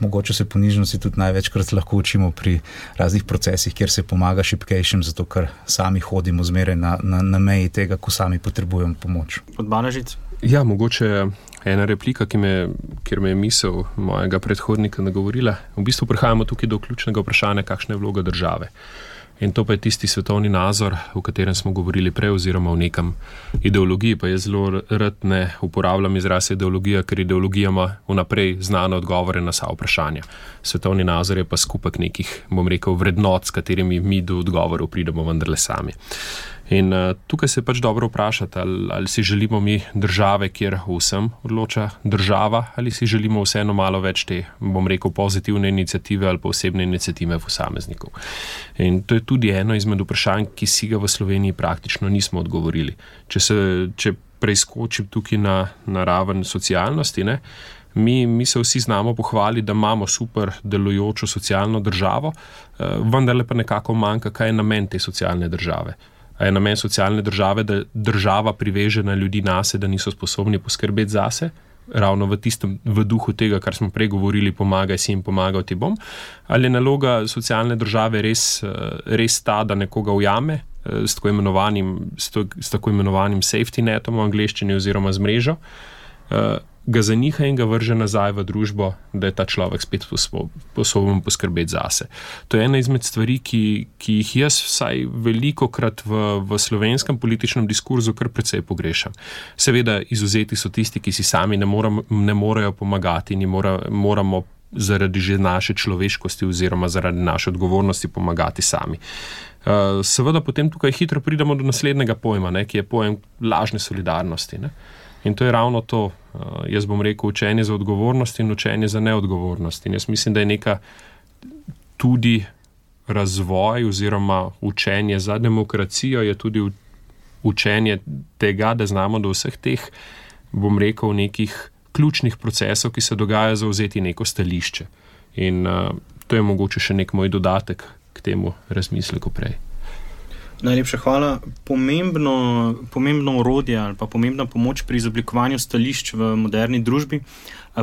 [SPEAKER 1] mogoče se ponižnosti tudi največkrat lahko učimo pri raznih procesih, kjer se pomaga šipkejšim, zato ker sami hodimo zmeraj na, na, na meji tega, ko sami potrebujemo pomoč.
[SPEAKER 2] Odbanažic.
[SPEAKER 4] Ja, mogoče ena replika, me, kjer me je misel mojega predhodnika nagovorila. V bistvu prihajamo tukaj do ključnega vprašanja, kakšna je vloga države. In to pa je tisti svetovni nazor, o katerem smo govorili prej, oziroma o nekem ideologiji. Pa jaz zelo rad ne uporabljam izraz ideologija, ker ideologija ima vnaprej znane odgovore na vsa vprašanja. Svetovni nazor je pa skupek nekih, bom rekel, vrednot, s katerimi mi do odgovorov pridemo vendarle sami. In uh, tukaj se pač dobro vprašati, ali, ali si želimo mi države, kjer vsem odloča država, ali si želimo vseeno malo več te, bom rekel, pozitivne inicijative ali posebne inicijative posameznikov. In to je tudi eno izmed vprašanj, ki si ga v Sloveniji praktično nismo odgovorili. Če se če preizkočim tukaj na, na raven socialnosti, ne, mi, mi se vsi znamo pohvaliti, da imamo super delujočo socialno državo, uh, vendar pa nekako manjka, kaj je namen te socialne države je namen socialne države, da država priveže na ljudi nas, da niso sposobni poskrbeti zase. Ravno v tistem v duhu tega, kar smo prej govorili, pomagaj si in pomagal ti bom. Ali je naloga socialne države res, eh, res ta, da nekoga ujame eh, s tako imenovanim, s to, s tako imenovanim safety netom v angleščini oziroma z mrežo, eh, ga zaniha in ga vrže nazaj v družbo, da je ta človek spet sposoben poskrbeti zase. To je ena izmed stvari, ki, ki jih jaz vsaj veliko krat v, v slovenskem političnem diskurzu kar precej pogrešam. Seveda, izuzeti so tisti, ki si sami ne, moram, ne morejo pomagati in mora, moramo zaradi že naše človeškosti oziroma zaradi naše odgovornosti pomagati sami. Uh, seveda, potem tukaj hitro pridemo do naslednjega pojma, ne, ki je pojem lažne solidarnosti. Ne. In to je ravno to, uh, jaz bom rekel, učenje za odgovornost in učenje za neodgovornost. In jaz mislim, da je neka tudi razvoj oziroma učenje za demokracijo, je tudi učenje tega, da znamo do vseh teh, bom rekel, nekih ključnih procesov, ki se dogajajo, zauzeti neko stališče. In uh, to je mogoče še nek moj dodatek k temu razmisleku prej.
[SPEAKER 2] Najlepša hvala. Pomembno, pomembno urodje ali pa pomembna pomoč pri izoblikovanju stališč v moderni družbi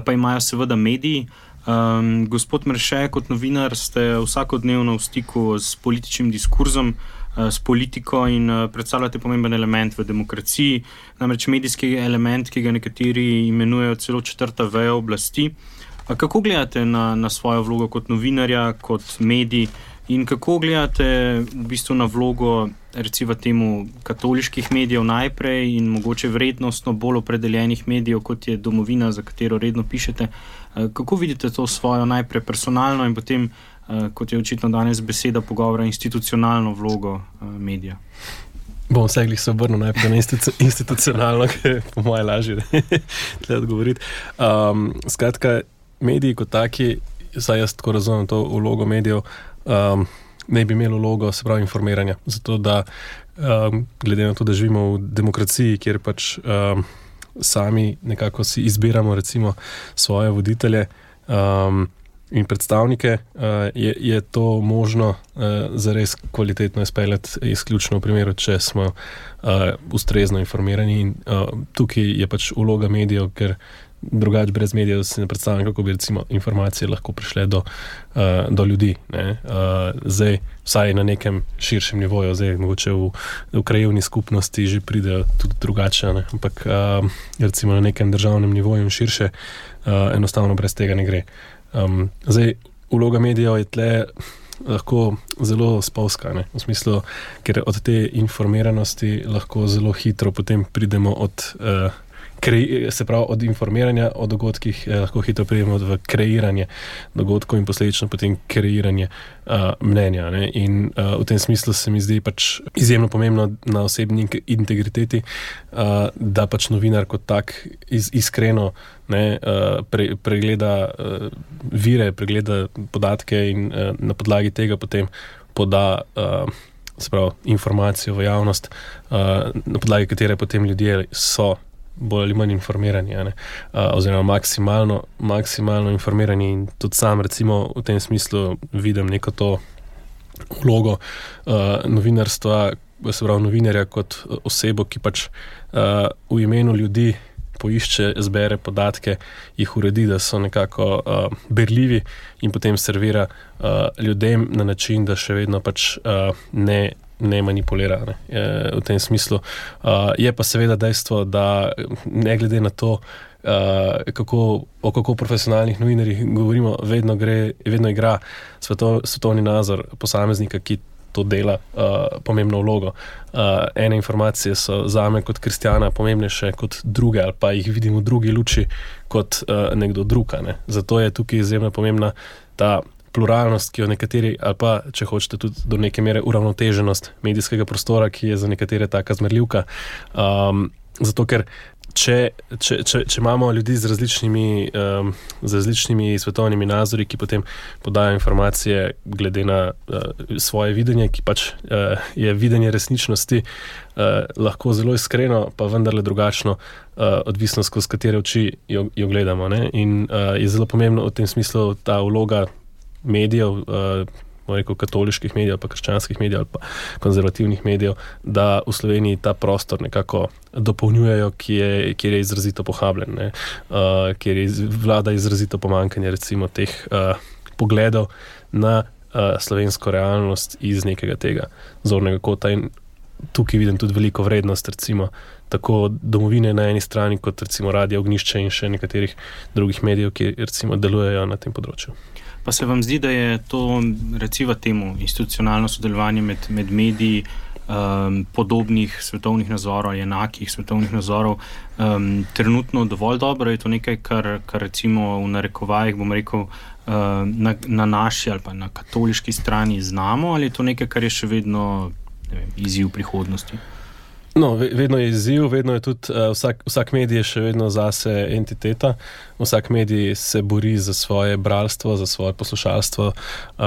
[SPEAKER 2] pa imajo seveda mediji. Um, gospod Mrše, kot novinar, ste vsakodnevno v stiku s političnim diskurzom, uh, s politiko in uh, predstavljate pomemben element v demokraciji, namreč medijski element, ki ga nekateri imenujejo celo četrta veja oblasti. Uh, kako gledate na, na svojo vlogo kot novinarja, kot medij? In kako gledate v bistvu na vlogo, recimo, temu katoliških medijev najprej in mogoče vrednostno bolj opredeljenih medijev, kot je domovina, za katero redno pišete? Kako vidite to svojo najprej personalno in potem, kot je očitno danes beseda pogovora, institucionalno vlogo medija?
[SPEAKER 3] Bom se jih obrnil najprej na institu institucionalno, *laughs* ker je po mojem lažje *laughs* tle odgovoriti. Um, skratka, mediji kot taki, saj jaz tako razumem to vlogo medijev um, ne bi imelo vlogo, se pravi, informiranja. Zato, da um, glede na to, da živimo v demokraciji, kjer pač um, sami nekako si izbiramo recimo, svoje voditelje. Um, In predstavnike uh, je, je to možno uh, za res kvalitetno izpeljati, izključno v primeru, če smo uh, ustrezno informirani. In, uh, tukaj je pač uloga medijev, ker drugače brez medijev si ne predstavljam, kako bi recimo, informacije lahko prišle do, uh, do ljudi. Uh, zdaj, vsaj na nekem širšem nivoju, zdaj mogoče v, v krajovni skupnosti že pridejo tudi drugače, ne? ampak uh, recimo na nekem državnem nivoju in širše, uh, enostavno brez tega ne gre. Um, zdaj, vloga medijev je tle. Lahko zelo spolska, ne? v smislu, ker od te informiranosti lahko zelo hitro pridemo od se pravi, od informiranja o dogodkih eh, lahko hitro pridemo v kreiranje dogodkov in posledično potem kreiranje uh, mnenja. Ne? In uh, v tem smislu se mi zdi pač izjemno pomembno na osebni integriteti, uh, da pač novinar kot tak iz, iskreno ne, uh, pre, pregleda uh, vire, pregleda podatke in uh, na podlagi tega potem poda. Uh, Pravi, informacijo v javnost, na podlagi katere potem ljudje so bolj ali manj informirani, uh, oziroma maksimalno, maksimalno informirani. In tudi sam, recimo, v tem smislu vidim neko to vlogo uh, novinarstva, se pravi, novinarja kot osebo, ki pač uh, v imenu ljudi. Poišče, zbere podatke, jih uredi, da so nekako uh, berljivi, in potem servira uh, ljudem na način, da še vedno pač, uh, ne ne manipulira ne, v tem smislu. Uh, je pa seveda dejstvo, da ne glede na to, uh, kako, o kako profesionalnih novinarjih govorimo, vedno, gre, vedno igra sveto, svetovni nazor posameznika, ki to dela uh, pomembno vlogo. Uh, ene informacije so za me kot kristjana pomembnejše kot druge, ali pa jih vidim v drugi luči kot uh, nekdo drug. Ne. Zato je tukaj izjemno pomembna ta pluralnost, ki jo nekateri, ali pa če hočete tudi do neke mere uravnoteženost medijskega prostora, ki je za nekatere taka zmerljivka. Um, zato ker če, če, če, če imamo ljudi z različnimi, um, z različnimi svetovnimi nazori, ki potem podajo informacije glede na uh, svoje videnje, ki pač uh, je videnje resničnosti, uh, lahko zelo iskreno, pa vendarle drugačno, uh, odvisno skozi katere oči jo, jo gledamo. Ne? In uh, je zelo pomembno v tem smislu ta vloga medijev. Uh, rekel, katoliških medijev, pa krščanskih medijev ali pa konzervativnih medijev, da v Sloveniji ta prostor nekako dopolnjujejo, kjer je, kjer je izrazito pohabljen, uh, kjer je vlada izrazito pomankanje recimo, teh uh, pogledov na uh, slovensko realnost iz nekega tega zornega kota. In tukaj vidim tudi veliko vrednost, recimo. Tako domovine na eni strani, kot recimo Radio Ognišče in še nekaterih drugih medijev, ki recimo delujejo na tem področju.
[SPEAKER 2] Pa se vam zdi, da je to, recimo, temu institucionalno sodelovanje med, med mediji um, podobnih svetovnih nazorov, enakih svetovnih nazorov, um, trenutno dovolj dobro? Je to nekaj, kar, kar recimo v narekovajih, bom rekel, um, na, na naši ali pa na katoliški strani znamo, ali je to nekaj, kar je še vedno vem, izziv prihodnosti?
[SPEAKER 3] No, vedno je izziv, vedno je tudi uh, vsak, vsak medij še vedno zase entiteta. Vsak medij se bori za svoje bralstvo, za svoje poslušalstvo, uh,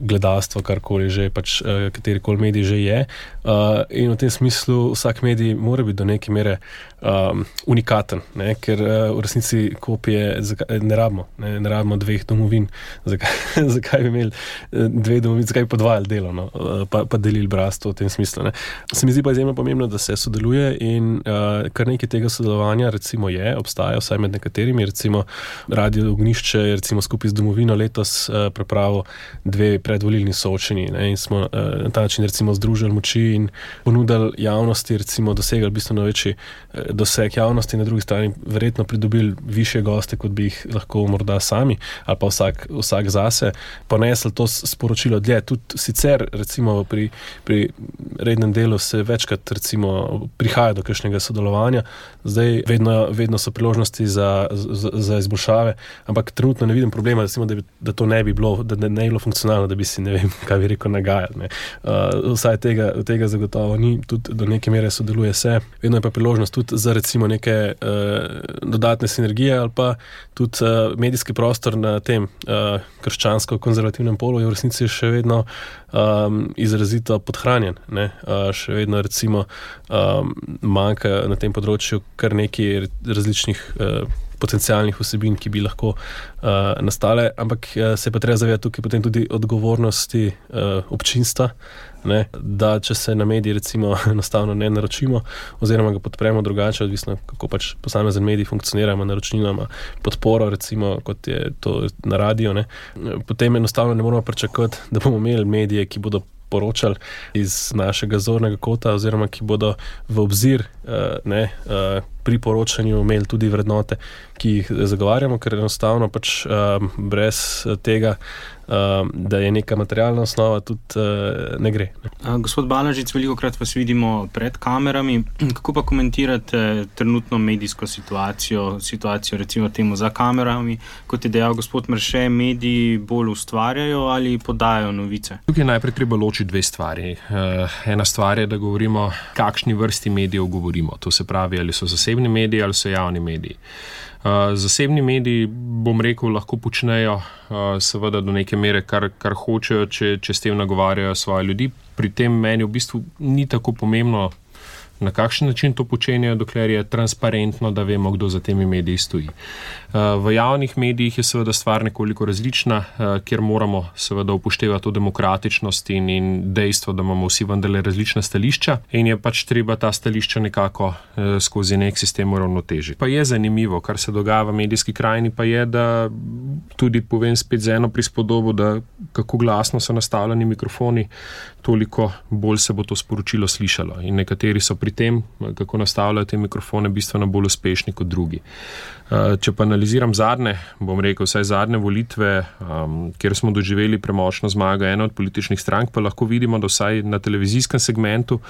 [SPEAKER 3] gledalstvo, karkoli že, pač, uh, katerikoli medij že je. Uh, in v tem smislu vsak medij mora biti do neke mere um, unikaten, ne? ker uh, v resnici kopije ne rabimo, ne, ne rabimo dveh domovin. Zakaj, *laughs* zakaj bi imeli dve domovine, zakaj bi podvajali delo, no? pa, pa delili bralstvo v tem smislu. Ne? Se mi zdi pa izjemno pomembno, da se sodeluje in uh, kar nekaj tega sodelovanja recimo, je, obstaja, vsaj med nekaterimi. Radio Ognišče je recimo, skupaj z domovino letos uh, pripravil dve predvolilni soočeni ne, in smo uh, na ta način recimo, združili moči in ponudili javnosti, recimo, dosegli bistveno večji uh, doseg javnosti, na drugi strani verjetno pridobili više goste, kot bi jih lahko morda sami ali pa vsak, vsak zase, ponesli to sporočilo dlje. Tudi sicer recimo pri, pri rednem delu se večkrat recimo, recimo, prihaja do kakšnega sodelovanja, zdaj vedno, vedno so priložnosti za, za, za izboljšave, ampak trenutno ne vidim problema, recimo, da, bi, da to ne bi bilo, da ne, ne bi bilo funkcionalno, da bi si ne vem, kaj bi rekel, nagajali. Uh, vsaj tega, tega zagotovo ni, tudi do neke mere sodeluje se. Vedno je pa priložnost tudi za recimo neke uh, dodatne sinergije ali pa tudi uh, medijski prostor na tem uh, krščansko-konzervativnem polu je v resnici še vedno um, izrazito podhranjen. Uh, še vedno recimo um, manjka na tem področju kar nekaj različnih uh, potencijalnih vsebin, ki bi lahko uh, nastale, ampak uh, se pa treba zavedati tukaj tudi odgovornosti uh, občinstva. Ne, da, če se na mediji, recimo, *laughs* enostavno ne naročimo, oziroma ga podpremo drugače, odvisno kako pač posamezen medij funkcionira, ima naročnino, ima podporo, recimo, kot je to na radio, ne, potem enostavno ne moramo pričakovati, da bomo imeli medije, ki bodo poročali iz našega zornega kota, oziroma ki bodo v obzir uh, ne, uh, pri poročanju imeli tudi vrednote, ki jih zagovarjamo, ker enostavno pač um, brez tega, um, da je neka materialna osnova, tudi uh, ne gre. Ne.
[SPEAKER 2] Gospod Balažic, veliko krat vas vidimo pred kamerami. *clears throat* Kako pa komentirate trenutno medijsko situacijo, situacijo recimo temu za kamerami, kot je dejal gospod Mrše, mediji bolj ustvarjajo ali podajo novice?
[SPEAKER 4] Tukaj najprej treba ločiti dve stvari. Uh, ena stvar je, da govorimo, kakšni vrsti medijev govorimo. To se pravi, ali so zasebni zasebni mediji ali so javni mediji. Uh, zasebni mediji, bom rekel, lahko počnejo, uh, seveda, do neke mere, kar, kar hočejo, če, če s tem nagovarjajo svoje ljudi. Pri tem meni v bistvu ni tako pomembno, na kakšen način to počenjajo, dokler je transparentno, da vemo, kdo za temi mediji stoji. Eh, v javnih medijih je seveda stvar nekoliko različna, eh, kjer moramo seveda upoštevati to demokratičnost in, in dejstvo, da imamo vsi vendarle različna stališča in je pač treba ta stališča nekako eh, skozi nek sistem uravnotežiti. Pa je zanimivo, kar se dogaja v medijski krajini, pa je, da tudi povem spet z eno prispodobo, da kako glasno so nastavljeni mikrofoni, toliko bolj se bo to sporočilo slišalo. In nekateri so pri tem, kako nastavljajo te mikrofone, bistveno bolj uspešni kot drugi. Eh, če pa analiziram zadnje, bom rekel, vsaj zadnje volitve, um, kjer smo doživeli premočno zmago ene od političnih strank, pa lahko vidimo, da vsaj na televizijskem segmentu,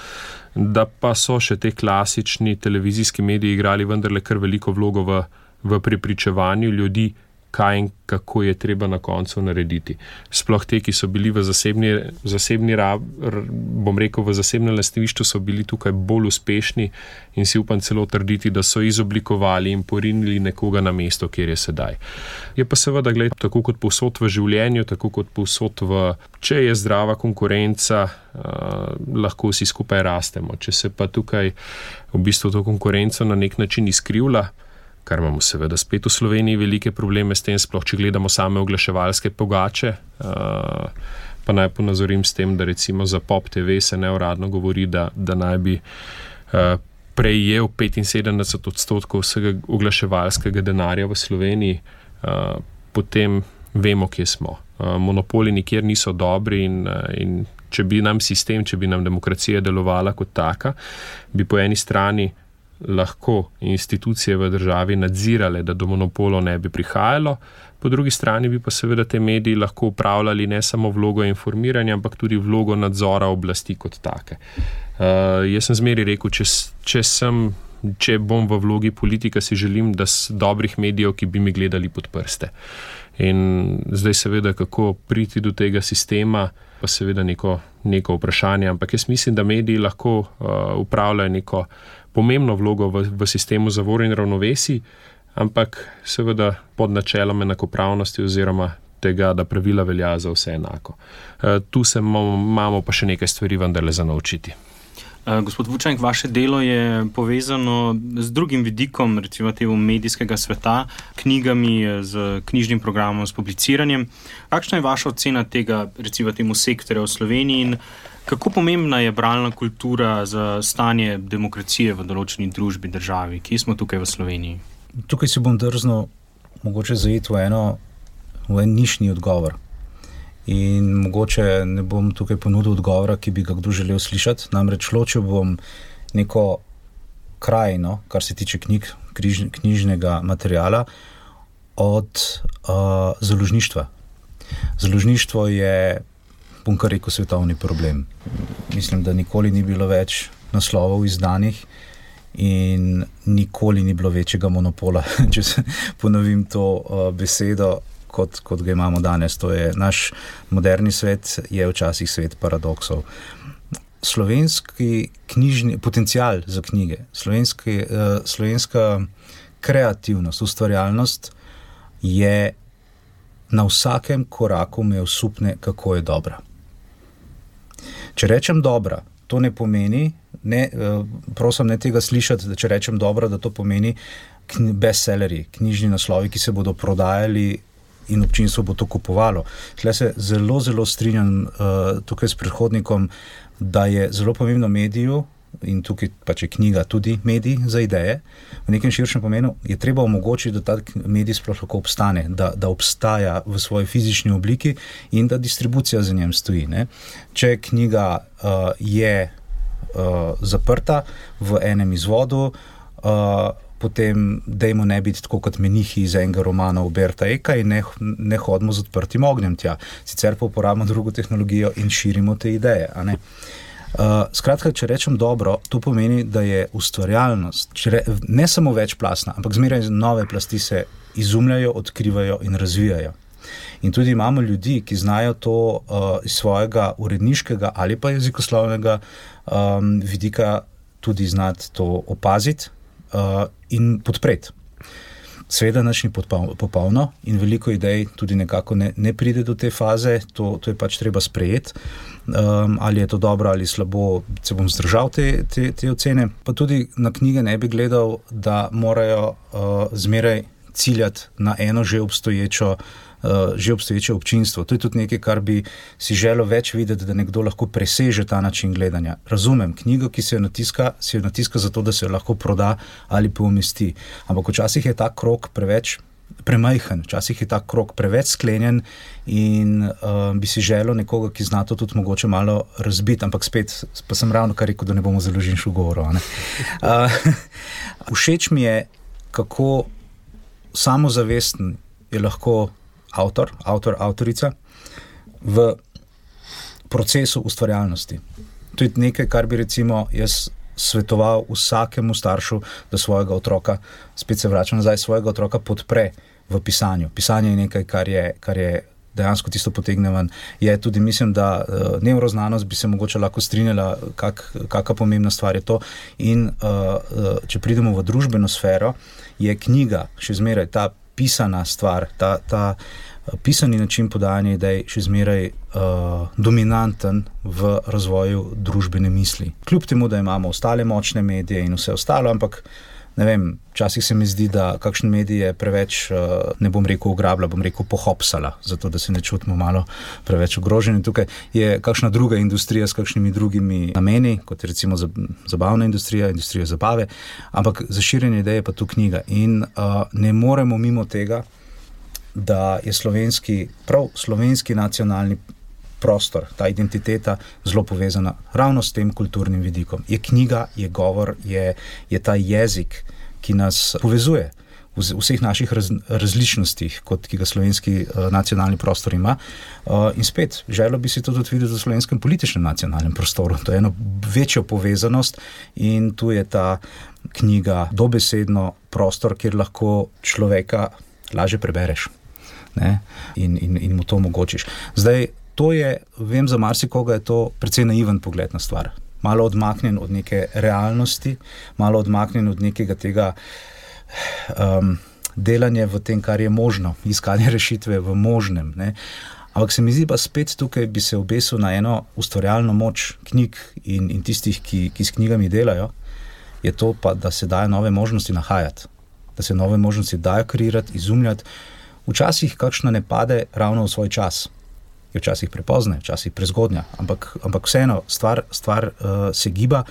[SPEAKER 4] da pa so še te klasični televizijski mediji igrali vendarle kar veliko vlogo v, v pripričevanju ljudi, kaj in kako je treba na koncu narediti. Sploh te, ki so bili v zasebni, zasebni bom rekel, v zasebnem lastništvu, so bili tukaj bolj uspešni in si upam celo trditi, da so izoblikovali in porinili nekoga na mesto, kjer je sedaj. Je pa seveda, gled, tako kot povsod v življenju, tako kot povsod v, če je zdrava konkurenca, uh, lahko vsi skupaj rastemo. Če se pa tukaj v bistvu to konkurenco na nek način izkrivlja, kar imamo seveda spet v Sloveniji velike probleme s tem, sploh če gledamo same oglaševalske pogače. Uh, pa naj ponazorim s tem, da recimo za Pop TV se neuradno govori, da, da naj bi uh, prejel 75 odstotkov vsega oglaševalskega denarja v Sloveniji, uh, potem vemo, kje smo. Uh, monopoli nikjer niso dobri in, in če bi nam sistem, če bi nam demokracija delovala kot taka, bi po eni strani lahko institucije v državi nadzirale, da do monopolov ne bi prihajalo, po drugi strani bi pa seveda te mediji lahko upravljali ne samo vlogo informiranja, ampak tudi vlogo nadzora oblasti kot take. Uh, jaz sem zmeri rekel, če, če, sem, če bom v vlogi politika, si želim, da so dobrih medijev, ki bi mi gledali pod prste. In zdaj, seveda, kako priti do tega sistema, pa seveda neko, neko vprašanje. Ampak jaz mislim, da mediji lahko uh, upravljajo neko pomembno vlogo v, v sistemu zavor in ravnovesi, ampak seveda pod načelom enakopravnosti oziroma tega, da pravila velja za vse enako. E, tu se imamo pa še nekaj stvari vendarle za naučiti.
[SPEAKER 2] E, gospod Vučank, vaše delo je povezano z drugim vidikom, recimo tega medijskega sveta, knjigami, z knjižnim programom, s publiciranjem. Kakšna je vaša ocena tega, recimo temu sektorju v Sloveniji in Kako pomembna je bralna kultura za stanje demokracije v določeni družbi, državi, ki smo tukaj v Sloveniji?
[SPEAKER 1] Tukaj se bom drznil, mogoče zajeti v eno, v en nišni odgovor. In mogoče ne bom tukaj ponudil odgovora, ki bi ga kdo želel slišati. Namreč ločil bom neko krajino, kar se tiče knjig, križ, knjižnega materiala, od uh, založništva. Založništvo je bom kar rekel, svetovni problem. Mislim, da nikoli ni bilo več naslovov izdanih in nikoli ni bilo večjega monopola, *laughs* če se ponovim to uh, besedo. Kot, kot ga imamo danes, to je naš moderni svet, je včasih svet paradoksov. Slovenski knjižni potencial za knjige, slovenski, uh, slovenska kreativnost, ustvarjalnost je na vsakem koraku me osupne, kako je dobra. Če rečem dobro, to ne pomeni, ne, eh, prosim, ne tega slišati, da če rečem dobro, da to pomeni bestsellerji, knjižni naslovi, ki se bodo prodajali in občinstvo bo to kupovalo. Tle se zelo, zelo strinjam uh, tukaj s predhodnikom, da je zelo pomembno mediju, in tukaj pač je knjiga tudi medij za ideje, v nekem širšem pomenu, je treba omogočiti, da ta medij sploh lahko obstane, da, da obstaja v svoji fizični obliki in da distribucija za njem stoji. Ne? Če knjiga uh, je uh, zaprta v enem izvodu, uh, Potem, da jim ne biti tako kot menihi iz enega romana Uberta Eka in ne, ne hodimo z odprtim ognjem tja. Sicer pa uporabljamo drugo tehnologijo in širimo te ideje. Uh, Uh, skratka, če rečem dobro, to pomeni, da je ustvarjalnost re, ne samo večplastna, ampak zmeraj nove plasti se izumljajo, odkrivajo in razvijajo. In tudi imamo ljudi, ki znajo to uh, iz svojega uredniškega ali pa jezikoslovnega um, vidika tudi znati to opaziti uh, in podpreti. Sveda, nič ni popolno in veliko idej tudi nekako ne, ne pride do te faze, to, to je pač treba sprejeti. Um, ali je to dobro ali slabo, se bom zdržal te, te, te ocene. Pa tudi na knjige ne bi gledal, da morajo uh, zmeraj ciljati na eno že obstoječo. Uh, že obstoječe občinstvo. To je tudi nekaj, kar bi si želel več videti, da nekdo lahko preseže ta način gledanja. Razumem, knjigo, ki se jo natiska, se jo natiska zato, da se jo lahko proda ali pa umesti. Ampak včasih je ta krok preveč premajhen, včasih je ta krok preveč sklenjen in uh, bi si želel nekoga, ki zna to tudi mogoče malo razbiti, ampak spet pa sem ravno kar rekel, da ne bomo zelo žinšu govorili. Uh, všeč mi je, kako samozavesten je lahko avtor, avtor, avtorica v procesu ustvarjalnosti. To je nekaj, kar bi recimo jaz svetoval vsakemu staršu, da svojega otroka, spet se vračam nazaj, svojega otroka podpre v pisanju. Pisanje je nekaj, kar je. Kar je Dejansko tisto potegne ven. Je tudi, mislim, da uh, neuroznanost bi se mogoče lahko strinjala, kakšna pomembna stvar je to. In uh, uh, če pridemo v družbeno sfero, je knjiga še zmeraj ta pisana stvar, ta, ta uh, pisani način podajanja idej še zmeraj uh, dominanten v razvoju družbene misli. Kljub temu, da imamo ostale močne medije in vse ostalo, ampak ne vem, včasih se mi zdi, da kakšen medij je preveč, uh, ne bom rekel, ugrabila, bom rekel, pohopsala, zato da se ne čutimo malo preveč ogroženi. Tukaj je kakšna druga industrija s kakšnimi drugimi nameni, kot je recimo zabavna industrija, industrija zabave, ampak za širjenje ideje pa tu knjiga. In uh, ne moremo mimo tega, da je slovenski, prav slovenski nacionalni prostor, ta identiteta zelo povezana ravno s tem kulturnim vidikom. Je knjiga, je govor, je, je ta jezik, ki nas povezuje. V vseh naših raz, različnostih, kot ki ga slovenski uh, nacionalni prostor ima. Uh, in spet, želel bi si to tudi videti v slovenskem političnem nacionalnem prostoru. To je ena večja povezanost in tu je ta knjiga dobesedno prostor, kjer lahko človeka lažje prebereš ne, in, in, in mu to omogočiš. Zdaj, to je, vem, za marsikoga je to precej naiven pogled na stvar. Malo odmaknjen od neke realnosti, malo odmaknjen od nekega tega um, delanja v tem, kar je možno, iskanje *laughs* rešitve v možnem. Ne. Ampak se mi zdi, da spet tukaj bi se obesil na eno ustvarjalno moč knjig in, in tistih, ki, ki s knjigami delajo, je to pa, da se dajo nove možnosti nahajati, da se nove možnosti dajo kreirati, izumljati. Včasih kakšna ne pade ravno v svoj čas je včasih prepozna, včasih prezgodnja, ampak, ampak vseeno stvar, stvar uh, se giba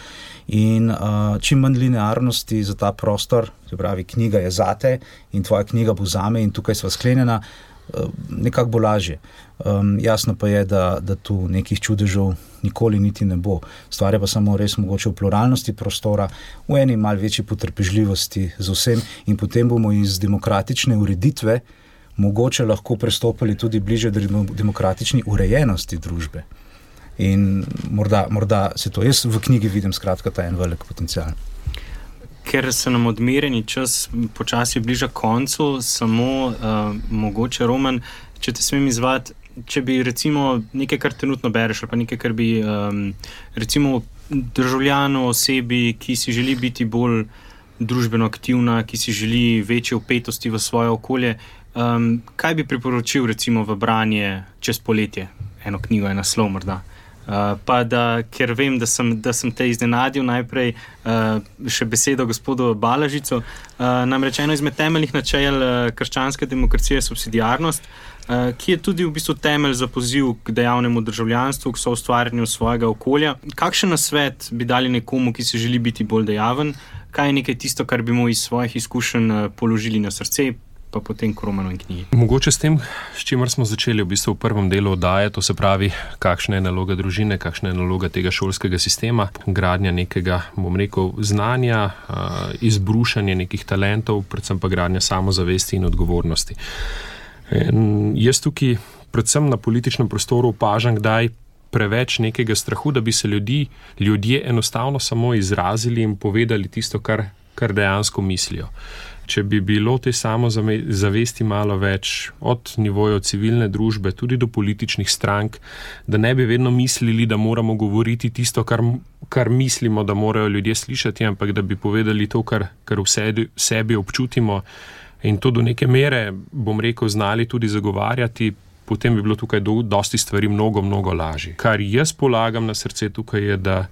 [SPEAKER 1] in uh, čim manj linearnosti za ta prostor, se pravi, knjiga je zate in tvoja knjiga bo zame in tukaj sva sklenjena, uh, nekako bo lažje. Um, jasno pa je, da, da tu nekih čudežev nikoli niti ne bo. Stvar je pa samo res mogoče v pluralnosti prostora, v eni malce večji potrpežljivosti z vsem in potem bomo iz demokratične ureditve mogoče lahko prestopili tudi bliže demokratični urejenosti družbe. In morda, morda se to jaz v knjigi vidim, skratka, ta en velik potencial.
[SPEAKER 2] Ker se nam odmereni čas počasi bliža koncu, samo uh, mogoče roman, če te smem izvati, če bi recimo nekaj, kar trenutno bereš, ali pa nekaj, kar bi um, recimo državljanu, osebi, ki si želi biti bolj družbeno aktivna, ki si želi večje upetosti v svoje okolje, Um, kaj bi priporočil, recimo, v branje čez poletje, eno knjigo, ena slov, morda? Uh, pa da, ker vem, da sem, da sem te iznenadil, najprej uh, še besedo gospodu Balažicu. Uh, namreč eno izmed temeljnih načel uh, krščanske demokracije je subsidijarnost, uh, ki je tudi v bistvu temelj za poziv k dejavnemu državljanstvu, k soustvarjanju svojega okolja. Kakšen nasvet bi dali nekomu, ki se želi biti bolj dejaven? Kaj je nekaj tisto, kar bi mu iz svojih izkušenj uh, položili na srce, pa potem kromano in knjigi.
[SPEAKER 4] Mogoče s tem, s čimer smo začeli v bistvu v prvem delu oddaje, to se pravi, kakšna je naloga družine, kakšna je naloga tega šolskega sistema, gradnja nekega, bom rekel, znanja, izbrušanje nekih talentov, predvsem pa gradnja samozavesti in odgovornosti. In jaz tukaj, predvsem na političnem prostoru, opažam, kdaj. Preveč nekega strahu, da bi se ljudi, ljudje enostavno samo izrazili in povedali tisto, kar, kar dejansko mislijo če bi bilo te samozavesti malo več, od nivoja civilne družbe, tudi do političnih strank, da ne bi vedno mislili, da moramo govoriti tisto, kar, kar mislimo, da morajo ljudje slišati, ampak da bi povedali to, kar, kar v sebi, sebi občutimo in to do neke mere, bom rekel, znali tudi zagovarjati. Potem bi bilo tukaj do, dosti stvari mnogo, mnogo lažje. Kar jaz polagam na srce tukaj je, da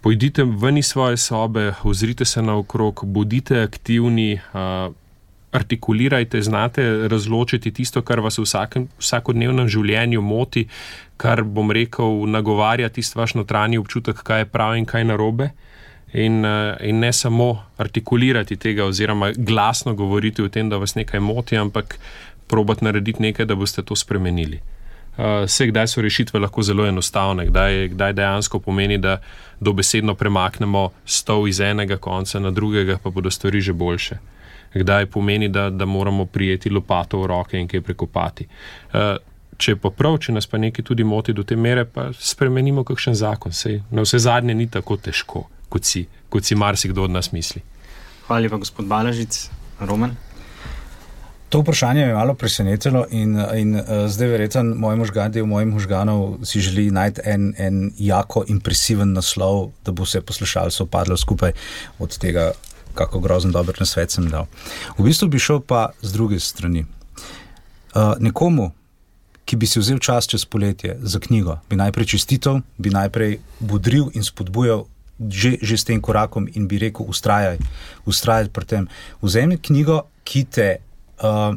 [SPEAKER 4] Pojdite ven iz svoje sobe, ozrite se naokrog, bodite aktivni, uh, artikulirajte, znate razločiti tisto, kar vas v vsakem, vsakodnevnem življenju moti, kar bom rekel, nagovarja tisti vaš notranji občutek, kaj je prav in kaj narobe. In, in ne samo artikulirati tega, oziroma glasno govoriti o tem, da vas nekaj moti, ampak probati narediti nekaj, da boste to spremenili. Vse, uh, kdaj so rešitve lahko zelo enostavne, kdaj, kdaj dejansko pomeni, da dobesedno premaknemo stol iz enega konca na drugega, pa bodo stvari že boljše. Kdaj pomeni, da, da moramo prijeti lopato v roke in kaj prekopati. Uh, če pa prav, če nas pa nekaj tudi moti do te mere, pa spremenimo kakšen zakon. Sej na vse zadnje ni tako težko, kot si, kot si marsikdo od nas misli.
[SPEAKER 2] Hvala lepa, gospod Balažic, Roman.
[SPEAKER 1] To vprašanje me je malo presenetilo, in, in uh, zdaj, verjetno, moj možgan, del mojih možganov si želi najti en, en jako impresiven naslov, da bo vse poslušalcev padlo skupaj od tega, kako grozen dober na svet sem dal. V bistvu bi šel pa z druge strani. Uh, nekomu, ki bi si vzel čas čez poletje za knjigo, bi najprej čestitev, bi najprej budril in spodbujal. Že, že s tem korakom, in bi rekel, ustrajaj, ustrajaj pri tem. Vzemi knjigo, ki te uh,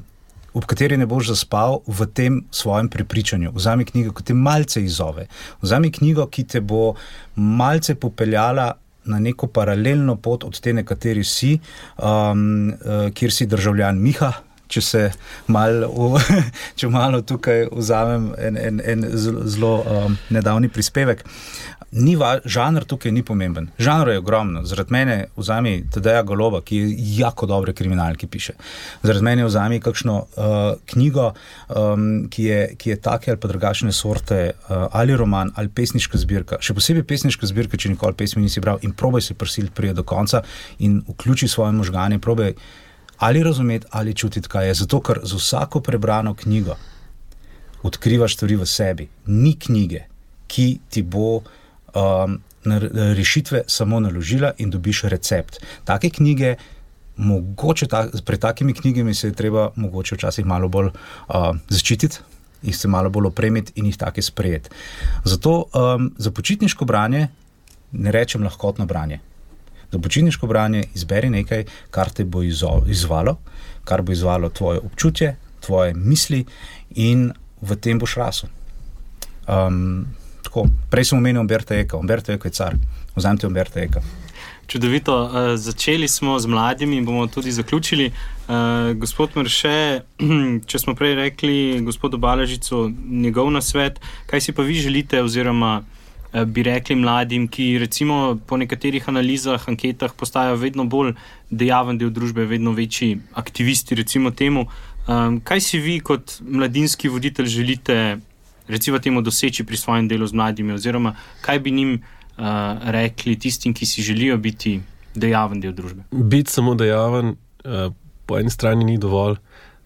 [SPEAKER 1] ob kateri ne boš zaspal v tem svojem prepričanju. Vzami knjigo, ki te malce izzove. Vzami knjigo, ki te bo malce popeljala. Na neko paralelno pot od te, na kateri si, um, uh, kjer si državljan Miha, če se malo, *laughs* če malo tukaj vzamem en, en, en zelo um, nedavni prispevek. Ni va, žanr tukaj ni pomemben. Žanr je ogromno. Zaradi mene vzami Tadeja Goloba, ki je jako dobre kriminalke piše. Zaradi mene vzami kakšno uh, knjigo, um, ki, je, ki je take ali pa drugačne sorte, uh, ali roman, ali pesniška zbirka. Še posebej pesniška zbirka, če nikoli pesmi nisi bral in probaj se prisiliti prije do konca in vključi svoje možgane, probaj ali razumeti, ali čutiti, kaj je. Zato, ker z vsako prebrano knjigo odkrivaš stvari v sebi. Ni knjige, ki ti bo um, rešitve samo naložila in dobiš recept. Take knjige. Mogoče ta, pred takimi knjigami se je treba mogoče včasih malo bolj uh, zaščititi, jih se malo bolj opremiti in jih tako sprejeti. Zato um, za počitniško branje ne rečem lahkotno branje. Za počitniško branje izberi nekaj, kar te bo izvalo, kar bo izvalo tvoje občutje, tvoje misli in v tem boš rasel. Um, tako, prej sem omenil Umberto Eka, Umberto Eka je car, vzamete Umberto Eka.
[SPEAKER 2] Čudovito. Uh, začeli smo z mladimi in bomo tudi zaključili. Uh, gospod Mrše, *clears throat* če smo prej rekli gospodu Balažicu njegov nasvet, kaj si pa vi želite oziroma Eh, bi rekli mladim, ki recimo po nekaterih analizah, anketah postajajo vedno bolj dejaven del družbe, vedno večji aktivisti, recimo temu. Um, kaj si vi kot mladinski voditelj želite recimo temu doseči pri svojem delu z mladimi, oziroma kaj bi njim uh, rekli tistim, ki si želijo biti dejaven del družbe?
[SPEAKER 3] Biti samo dejaven uh, po eni strani ni dovolj,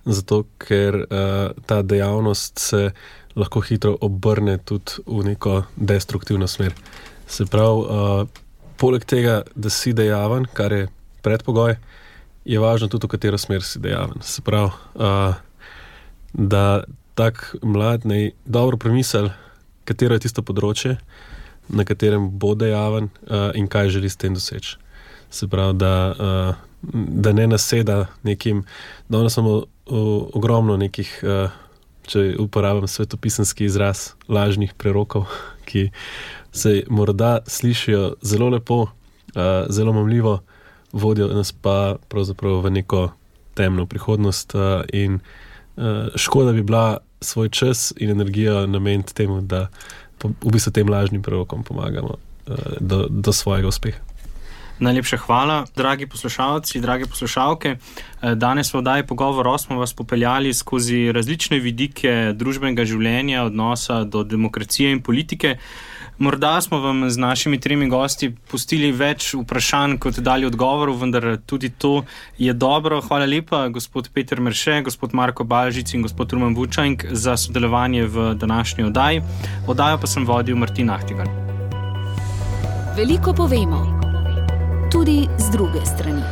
[SPEAKER 3] zato ker uh, ta dejavnost se lahko hitro obrne tudi v neko destruktivno smer. Se pravi, uh, poleg tega, da si dejaven, kar je predpogoj, je važno tudi, v katero smer si dejaven. Se pravi, uh, da tak mlad ne dobro premisli, katero je tisto področje, na katerem bo dejaven uh, in kaj želi s tem doseči. Se pravi, da, uh, da ne naseda nekim, da ima samo uh, ogromno nekih. Uh, če uporabljam svetopisanski izraz lažnih prerokov, ki se morda slišijo zelo lepo, uh, zelo mamljivo, vodijo nas pa pravzaprav v neko temno prihodnost. Uh, in uh, škoda bi bila svoj čas in energijo nameniti temu, da v bistvu tem lažnim prerokom pomagamo uh, do, do svojega uspeha.
[SPEAKER 2] Najlepša hvala, dragi poslušalci, drage poslušalke. Eh, danes v oddaji pogovor smo vas popeljali skozi različne vidike družbenega življenja, odnosa do demokracije in politike. Morda smo vam z našimi tremi gosti pustili več vprašanj, kot dali odgovorov, vendar tudi to je dobro. Hvala lepa, gospod Peter Mrše, gospod Marko Balžic in gospod Rumen Vučank za sodelovanje v današnji oddaji. Oddajo pa sem vodil Martin Ahtigan.
[SPEAKER 5] Veliko povemo tudi z druge strani.